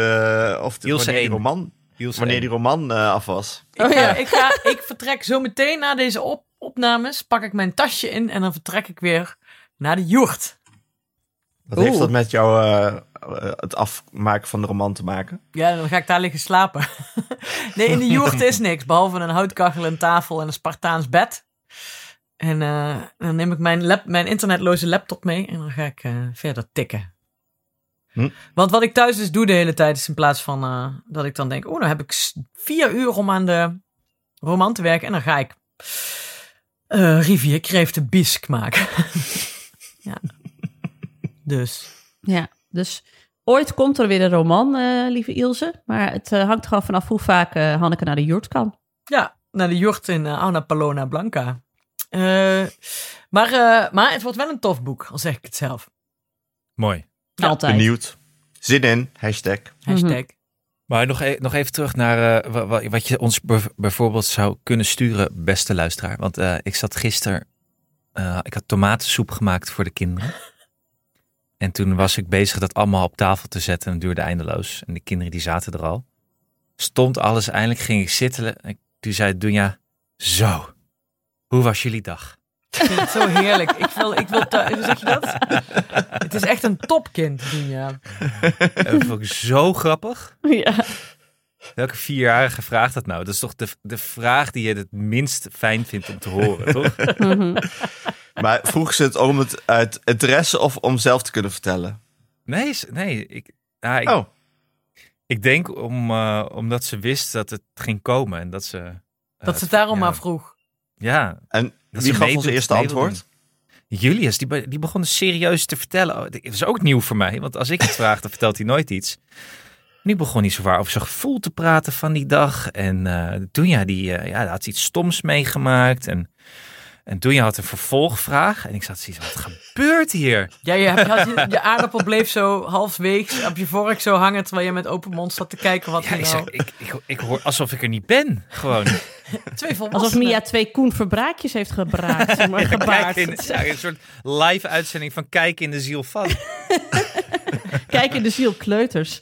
of de, wanneer, die roman, wanneer die roman eh, af was. Ik, Oh, ga, ja. ik, ga, ik vertrek zo meteen na deze op, opnames, pak ik mijn tasje in en dan vertrek ik weer naar de joert. Wat Oeh. heeft dat met jou eh, eh, het afmaken van de roman te maken? Ja, dan ga ik daar liggen slapen. nee, in de joert is niks, behalve een houtkachel, een tafel en een Spartaans bed. En eh, dan neem ik mijn, lap, mijn internetloze laptop mee en dan ga ik eh, verder tikken. Hm. Want wat ik thuis dus doe de hele tijd is in plaats van eh, dat ik dan denk, oh, nou heb ik vier uur om aan de roman te werken en dan ga ik eh rivierkreeften bisk maken. ja. Dus. Ja, dus ooit komt er weer een roman, eh, lieve Ilse. Maar het eh, hangt gewoon vanaf hoe vaak eh, Hanneke naar de jurt kan. Ja, naar de jocht in uh, Ana Palona Blanca. Eh, maar, eh, maar het wordt wel een tof boek, al zeg ik het zelf. Mooi. Ja, Altijd. Benieuwd. Zin in, hashtag. Hashtag. Maar nog, e- nog even terug naar eh, wa- wa- wat je ons bijvoorbeeld zou kunnen sturen, beste luisteraar. Want eh, ik zat gisteren, eh, ik had tomatensoep gemaakt voor de kinderen. En toen was ik bezig dat allemaal op tafel te zetten en het duurde eindeloos. En de kinderen die zaten er al. Stond alles, eindelijk ging ik zitten. En toen zei Dunja, zo, hoe was jullie dag? Ik vind het zo heerlijk. Ik wil, ik wil hoe zeg je dat? Het is echt een topkind, Dunja. En dat vond ik zo grappig. Ja. Welke vierjarige vraagt dat nou? Dat is toch de, de vraag die je het minst fijn vindt om te horen, toch? Mhm. Maar vroeg ze het om het uit interesse of om zelf te kunnen vertellen? Nee, nee. Ik, ja, ik, Oh, ik denk om, eh, omdat ze wist dat het ging komen en dat ze... eh, Dat ze het daarom ja, maar vroeg. Ja, en Dat wie gaf ons eerste antwoord? Julius, die, be- die begon dus serieus te vertellen. Oh, dit is ook nieuw voor mij, want als ik het vraag, dan vertelt hij nooit iets. Nu begon hij zowaar over zijn gevoel te praten van die dag. En eh toen ja, die, eh, ja, had iets stoms meegemaakt. En, en toen had een vervolgvraag. En ik zat zoiets, wat gebeurt hier? Ja, je, had je, je aardappel bleef zo halfweeks op je vork zo hangen... terwijl je met open mond zat te kijken wat Ja, er nou... zeg, ik, ik, ik hoor alsof ik er niet ben, gewoon. Twee. Alsof Mia twee Koen verbraakjes heeft gebraakt. maar gebaard. Kijk in, ja, een soort live uitzending van Kijk in de ziel van. Kijk in de ziel kleuters.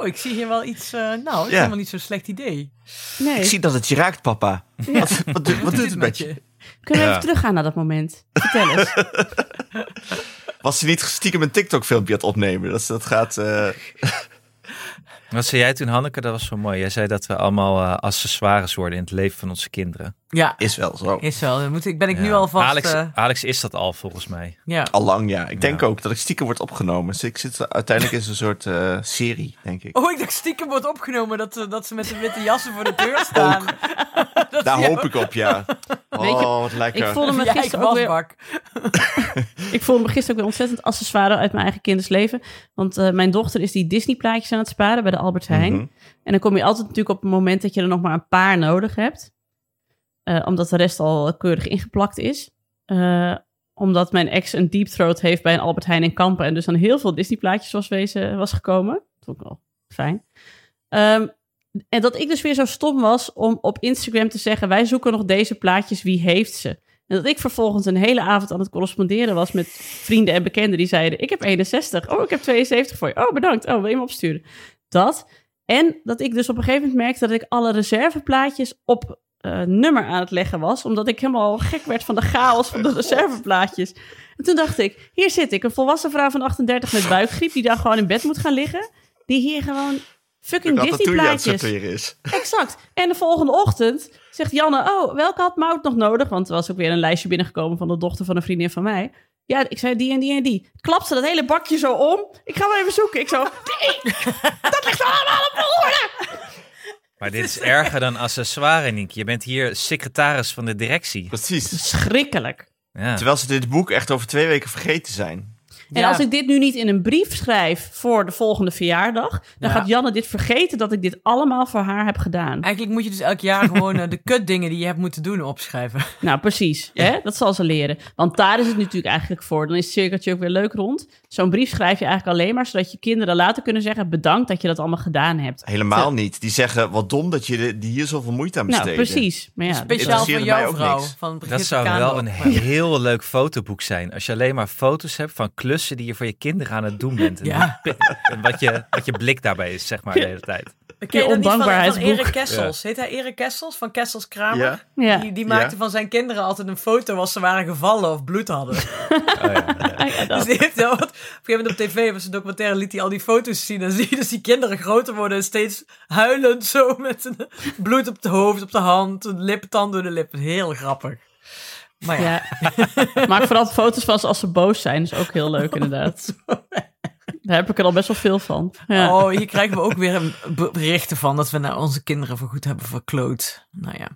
Oh, ik zie hier wel iets... eh, nou, dat is Ja. helemaal niet zo'n slecht idee. Nee, Ik zie dat het je raakt, papa. Wat, wat, doet- wat doet het met je? kunnen we Ja. even teruggaan naar dat moment? Vertel eens. was ze niet stiekem een TikTok-filmpje aan het opnemen. Dat, dat gaat... eh, Wat zei jij toen, Hanneke? Dat was zo mooi. Jij zei dat we allemaal eh, accessoires worden in het leven van onze kinderen. Ja, is wel zo. is wel. Dan moet ik, ben ik nu alvast... Alex, eh, Alex is dat al, volgens mij. ja. Allang, ja. Ik denk Ja. ook dat ik stiekem wordt opgenomen. Dus ik zit uiteindelijk in zo'n soort eh, serie, denk ik. Oh, ik dacht stiekem wordt opgenomen dat, ze- dat ze met de witte jassen voor de deur staan. Daar hoop ik op, ja. Weet je, Oh, wat lekker. Ik voelde me gisteren ook weer wasbak. Ik voelde me gisteren ook weer ontzettend accessoire uit mijn eigen kindersleven. Want eh, mijn dochter is die Disney-plaatjes aan het sparen bij de Albert Heijn. Mhm. En dan kom je altijd natuurlijk op het moment dat je er nog maar een paar nodig hebt. Eh, omdat de rest al keurig ingeplakt is. Eh, omdat mijn ex een deep throat heeft bij een Albert Heijn in Kampen. En dus dan heel veel Disney-plaatjes was, wezen, was gekomen. Dat vond ik wel fijn. Ehm, en dat ik dus weer zo stom was om op Instagram te zeggen... wij zoeken nog deze plaatjes, wie heeft ze? En dat ik vervolgens een hele avond aan het corresponderen was met vrienden en bekenden die zeiden: Ik heb 61. Oh, ik heb 72 voor je. Oh, bedankt. Oh, wil je me opsturen? Dat. En dat ik dus op een gegeven moment merkte dat ik alle reserveplaatjes op eh, nummer aan het leggen was. Omdat ik helemaal gek werd van de chaos van de reserveplaatjes. En toen dacht ik: Hier zit ik, een volwassen vrouw van 38 met buikgriep. die dan gewoon in bed moet gaan liggen. Die hier gewoon fucking Disney-plaatjes. is. Exact. En de volgende ochtend zegt Janne, oh, welke had Mout nog nodig? Want er was ook weer een lijstje binnengekomen van de dochter van een vriendin van mij. Ja, ik zei die en die en die. Klapte dat hele bakje zo om. Ik ga wel even zoeken. Ik zo, die, dat ligt allemaal op volgorde. Maar dit is erger dan accessoire, Nienke. Je bent hier secretaris van de directie. Precies. Schrikkelijk. Ja. Terwijl ze dit boek echt over twee weken vergeten zijn. En Ja. als ik dit nu niet in een brief schrijf voor de volgende verjaardag, dan Ja. gaat Janne dit vergeten dat ik dit allemaal voor haar heb gedaan. Eigenlijk moet je dus elk jaar gewoon eh, de kutdingen die je hebt moeten doen opschrijven. Nou, precies. Hè? Dat zal ze leren. Want daar is het natuurlijk eigenlijk voor. Dan is het cirkeltje ook weer leuk rond. Zo'n brief schrijf je eigenlijk alleen maar zodat je kinderen later kunnen zeggen: bedankt dat je dat allemaal gedaan hebt. Helemaal niet. Die zeggen, wat dom dat je de- die hier zoveel moeite aan Nou, besteedde. precies. Maar ja, Speciaal voor jouw ook vrouw. Van Dat zou wel een heel leuk fotoboek zijn. Als je alleen maar foto's hebt van klussen die je voor je kinderen aan het doen bent. En, Ja. en wat, je, wat je blik daarbij is, zeg maar, de hele tijd. Ken je dat niet van, van ondankbaarheidsboek. Erik Kessels? Heet hij Erik Kessels van Kessels Kramer? Ja. ja. Die, die maakte Ja. van zijn kinderen altijd een foto als ze waren gevallen of bloed hadden. Oh, ja. Ja, dat. Dus die heeft wel wat, op een gegeven moment op tv, was een documentaire, liet hij al die foto's zien. En zie je dus die kinderen groter worden en steeds huilend zo met een bloed op het hoofd, op de hand, een lip, tand door de lip. Heel grappig. Maar ja, Ja. Maak vooral foto's van ze als ze boos zijn. is ook heel leuk, inderdaad. Daar heb ik er al best wel veel van. Ja. oh, hier krijgen we ook weer berichten van dat we naar onze kinderen voorgoed hebben verkloot. Nou ja.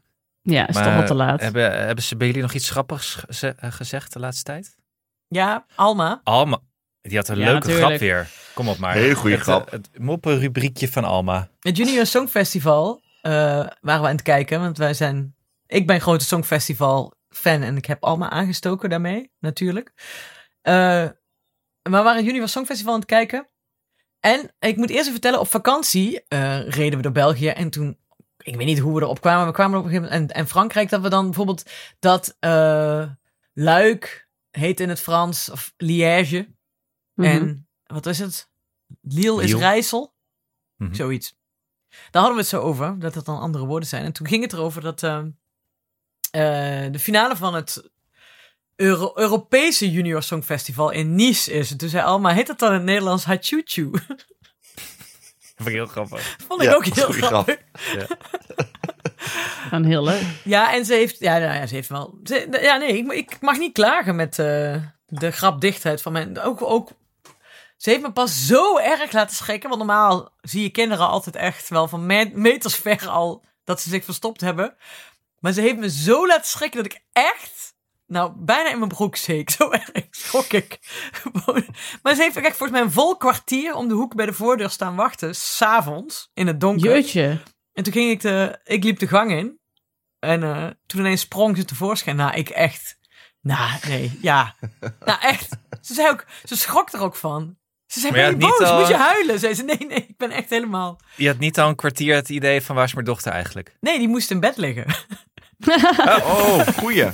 Ja, is toch wel te laat. Hebben, hebben ze bij jullie nog iets grappigs eh, gezegd de laatste tijd? Ja, Alma. Alma, die had een Ja, leuke natuurlijk. grap weer. Kom op maar. Heel goeie het, grap. eh, Het moppenrubriekje van Alma. Het Junior Songfestival eh, waren we aan het kijken, want wij zijn... Ik ben een grote Songfestival fan en ik heb Alma aangestoken daarmee, natuurlijk. Eh, we waren het Junior Songfestival aan het kijken. En ik moet eerst even vertellen, op vakantie eh, reden we door België en toen... Ik weet niet hoe we erop kwamen, we kwamen op een gegeven moment... En, en Frankrijk, dat we dan bijvoorbeeld dat eh Luik heet in het Frans, of Liège. Mhm. En wat is het? Lille is. Rijssel. Mhm. Zoiets. Daar hadden we het zo over, dat het dan andere woorden zijn. En toen ging het erover dat eh, eh, de finale van het Euro- Europese Junior Songfestival in Nice is. En toen zei Alma, heet het dan in het Nederlands Hachuchu? Dat vond ik heel grappig. Vond ik Ja, ook heel grappig. Gewoon heel leuk. Ja, en ze heeft, ja, nou ja, ze heeft wel, ze- ja nee, ik, ik mag niet klagen met eh, de grapdichtheid van mijn, ook, ook, ze heeft me pas zo erg laten schrikken, want normaal zie je kinderen altijd echt wel van me- meters ver al dat ze zich verstopt hebben. Maar ze heeft me zo laten schrikken dat ik echt, nou, bijna in mijn broek zeek. Zo erg schrok ik. Maar ze heeft echt volgens mij een vol kwartier om de hoek bij de voordeur staan wachten, s'avonds, in het donker. Jeutje. En toen ging ik de, ik liep de gang in. En eh, toen ineens sprong ze tevoorschijn. Nou, ik echt. Nou, nee, ja. nou, echt. Ze zei ook, ze schrok er ook van. Ze zei, Maar ben je boos? al- Moet je huilen? Zei ze, nee, nee, ik ben echt helemaal... Je had niet al een kwartier het idee van waar is mijn dochter eigenlijk? Nee, die moest in bed liggen. Oh, goeie.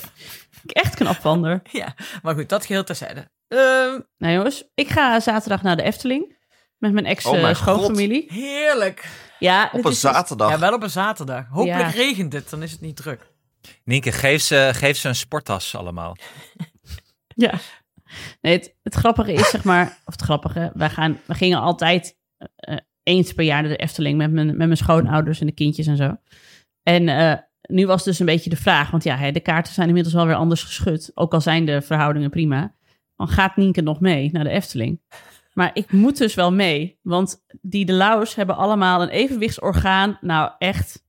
Echt knap van haar. ja, maar goed, dat geheel terzijde. Ehm Nou jongens, ik ga zaterdag naar de Efteling. Met mijn Oh mijn ex-schoonfamilie. heerlijk. ja, Op het een is- zaterdag. Ja, wel op een zaterdag. Hopelijk Ja. regent het, dan is het niet druk. Nienke, geef ze, geef ze een sporttas allemaal. Ja. Nee, het, het grappige is, zeg maar, of het grappige, wij, gaan, we gingen altijd eh, eens per jaar naar de Efteling met mijn, met mijn schoonouders en de kindjes en zo. En eh, nu was dus een beetje de vraag, want ja, de kaarten zijn inmiddels wel weer anders geschud, ook al zijn de verhoudingen prima. Dan gaat Nienke nog mee naar de Efteling. Maar ik moet dus wel mee, want die de Laus hebben allemaal een evenwichtsorgaan. Nou, echt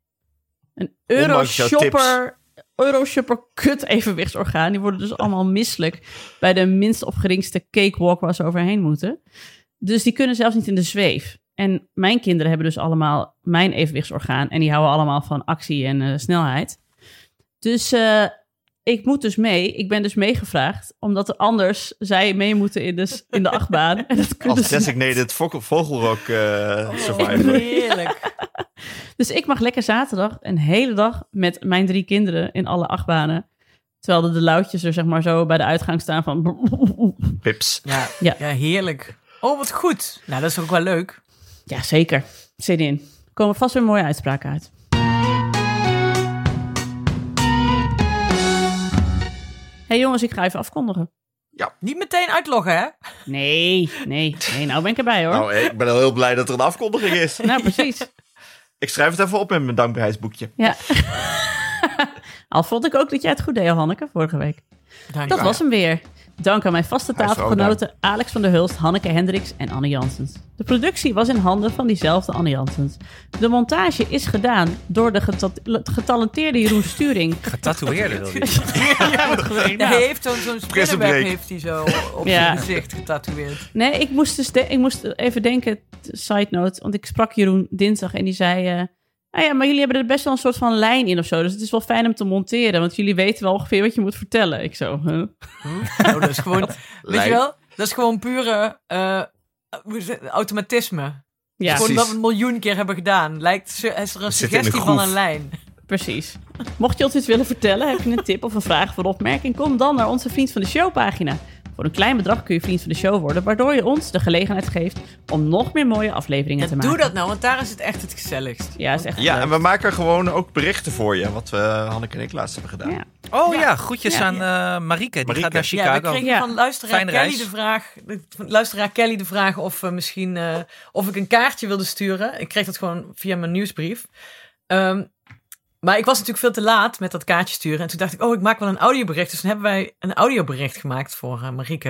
een Euroshopper, Euroshopper kut evenwichtsorgaan. Die worden dus allemaal misselijk bij de minst of geringste cakewalk waar ze overheen moeten. Dus die kunnen zelfs niet in de zweef. En mijn kinderen hebben dus allemaal mijn evenwichtsorgaan. En die houden allemaal van actie en eh, snelheid. Dus eh, ik moet dus mee. Ik ben dus meegevraagd. Omdat er anders zij mee moeten in de, s- in de achtbaan. En dat Als designated vogel- vogelrok eh, Oh, survivor. heerlijk. Dus ik mag lekker zaterdag een hele dag met mijn drie kinderen in alle achtbanen. Terwijl de, de loutjes er zeg maar zo bij de uitgang staan van... Pips. Ja, Ja. ja. heerlijk. Oh, wat goed. Nou, dat is ook wel leuk. Ja, zeker. Zin in. Er komen vast weer mooie uitspraken uit. hey jongens, ik ga even afkondigen. Niet meteen uitloggen, hè? Nee, nee, nee, nou ben ik erbij hoor. Nou, ik ben al heel blij dat er een afkondiging is. Nou, precies. Ik schrijf het even op in mijn dankbaarheidsboekje. Ja. Al vond ik ook dat jij het goed deed, Hanneke, vorige week. Dank Dat was hem weer. Dank aan mijn vaste tafelgenoten Alex van der Hulst, Hanneke Hendricks en Anne Janssens. De productie was in handen van diezelfde Anne Janssens. De montage is gedaan door de geta- getalenteerde Jeroen Sturing. Getatoeëerde wil je. Ja, hij heeft zo'n spinnenweb break. heeft hij zo op Ja. zijn gezicht getatoeëerd. Nee, ik moest, dus de- ik moest even denken, side note, want ik sprak Jeroen dinsdag en die zei... eh, ah ja, maar jullie hebben er best wel een soort van lijn in of zo. Dus het is wel fijn om te monteren, want jullie weten wel ongeveer wat je moet vertellen. Ik zo, huh? Oh, dat is gewoon, weet Lijn. je wel? Dat is gewoon pure eh, automatisme. Ja, Gewoon dat we een miljoen keer hebben gedaan. Lijkt is er een suggestie van een lijn. precies. Mocht je ons iets willen vertellen, heb je een tip of een vraag of een opmerking, kom dan naar onze Vriend van de Show pagina. Voor een klein bedrag kun je Vriend van de Show worden, waardoor je ons de gelegenheid geeft om nog meer mooie afleveringen Ja, te maken. doe dat nou, want daar is het echt het gezelligst. Ja, is echt Ja, leuk. en we maken gewoon ook berichten voor je. Wat we Hanneke en ik laatst hebben gedaan. Ja. Oh ja, groetjes Ja. aan eh Marieke. Die Marieke. gaat naar Ja, we Chicago. kregen Ja. van luisteraar Kelly reis. de vraag, van luisteraar Kelly de vraag of misschien eh, of ik een kaartje wilde sturen. Ik kreeg dat gewoon via mijn nieuwsbrief. Ehm, maar ik was natuurlijk veel te laat met dat kaartje sturen. En toen dacht ik, oh, ik maak wel een audiobericht. Dus toen hebben wij een audiobericht gemaakt voor eh, Marieke.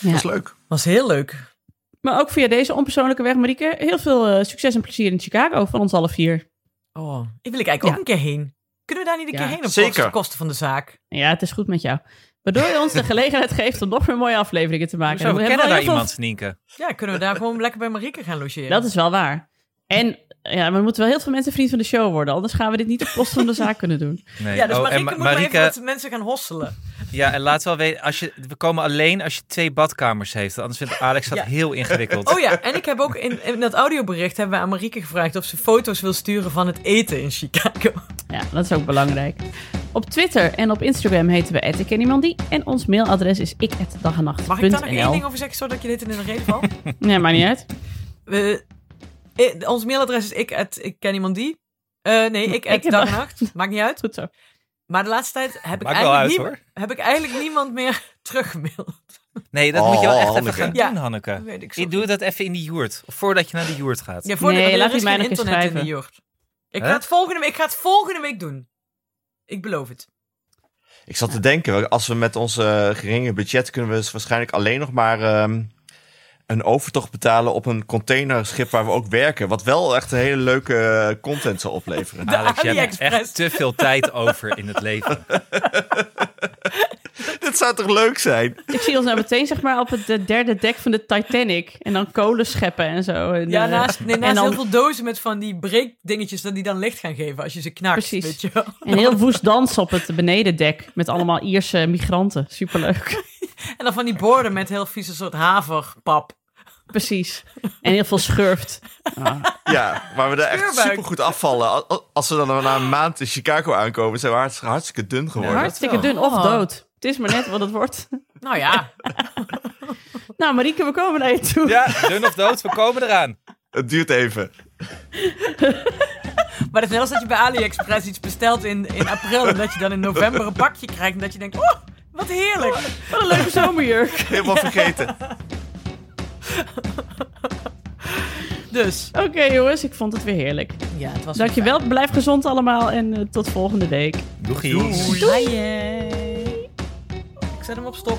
Ja. Dat is leuk. Was heel leuk. Maar ook via deze onpersoonlijke weg, Marieke, heel veel eh, succes en plezier in Chicago van ons alle vier. Oh, ik wil ik eigenlijk Ja. ook een keer heen. Kunnen we daar niet een Ja, keer heen op zeker. kosten, kosten van de zaak? Ja, het is goed met jou. Waardoor je ons de gelegenheid geeft om nog meer mooie afleveringen te maken. Zo, we kennen daar heel veel- iemand, Nienke. Ja, kunnen we daar gewoon lekker bij Marieke gaan logeren? Dat is wel waar. En ja, maar er moeten wel heel veel mensen vriend van de show worden. Anders gaan we dit niet op kosten van de zaak kunnen doen. Nee. Ja, dus oh, Marieke moet maar even wat mensen gaan hosselen. ja, en laat wel weten, als je, we komen alleen als je twee badkamers heeft. Anders vindt Alex dat Ja. heel ingewikkeld. Oh ja, en ik heb ook in, in dat audiobericht hebben we aan Marieke gevraagd of ze foto's wil sturen van het eten in Chicago. Ja, dat is ook belangrijk. Op Twitter en op Instagram heten we @ikkenniemandie en ons mailadres is ik@dagenacht.nl. Mag ik daar nog één ding over zeggen, zodat je dit in de reden valt? Nee, maakt niet uit. We- eh, ons mailadres is ik, at, ik ken iemand die. Eh, nee, ik, Ik dag en nacht. Maakt niet uit. Goed zo. Maar de laatste tijd heb ik, eigenlijk, uit, nie- heb ik eigenlijk niemand meer teruggemaild. Nee, dat Oh, moet je wel echt Hanneke. even gaan Ja. doen, Hanneke. Weet ik doe dat even in die joert. Voordat je naar de joert gaat. Ja, voor Nee, laat er is geen internet in de jurt. Ik ga, het volgende, week- ik ga het volgende week doen. Ik beloof het. Ik zat te denken, als we met onze geringe budget kunnen we dus waarschijnlijk alleen nog maar ehm, een overtocht betalen op een containerschip waar we ook werken. Wat wel echt een hele leuke eh, content zal opleveren. Alex, je hebt AliExpress. echt te veel tijd over in het leven. Dit zou toch leuk zijn? Ik zie ons nou meteen zeg maar op het derde dek van de Titanic. En dan kolen scheppen en zo. En, Ja, eh, naast, nee, en dan- heel veel dozen met van die breekdingetjes dat die dan licht gaan geven als je ze knakt. Precies. Weet je wel. En heel woest dansen op het benedendek met allemaal Ierse migranten. Superleuk. En dan van die borden met heel vieze soort haverpap. Precies. En heel veel schurft. Ah, Ja, waar we daar echt super goed afvallen. Al- al- Als we dan na een maand in Chicago aankomen, zijn we hartstikke, hartstikke dun geworden. hartstikke dun of Oh. dood. Het is maar net wat het wordt. Nou ja, Nou, Marieke, we komen naar je toe. Ja, dun of dood, we komen eraan. Het duurt even. maar het is net als dat je bij AliExpress iets bestelt in, in april en dat je dan in november een pakje krijgt en dat je denkt, oh, Wat heerlijk. Wat een leuke zomerjurk. Helemaal vergeten. Dus, Oké jongens, ik vond het weer heerlijk. ja, het was Dankjewel, blijf gezond allemaal en eh, tot volgende week. Doegie. fijn. Doei. Ik zet hem op stop.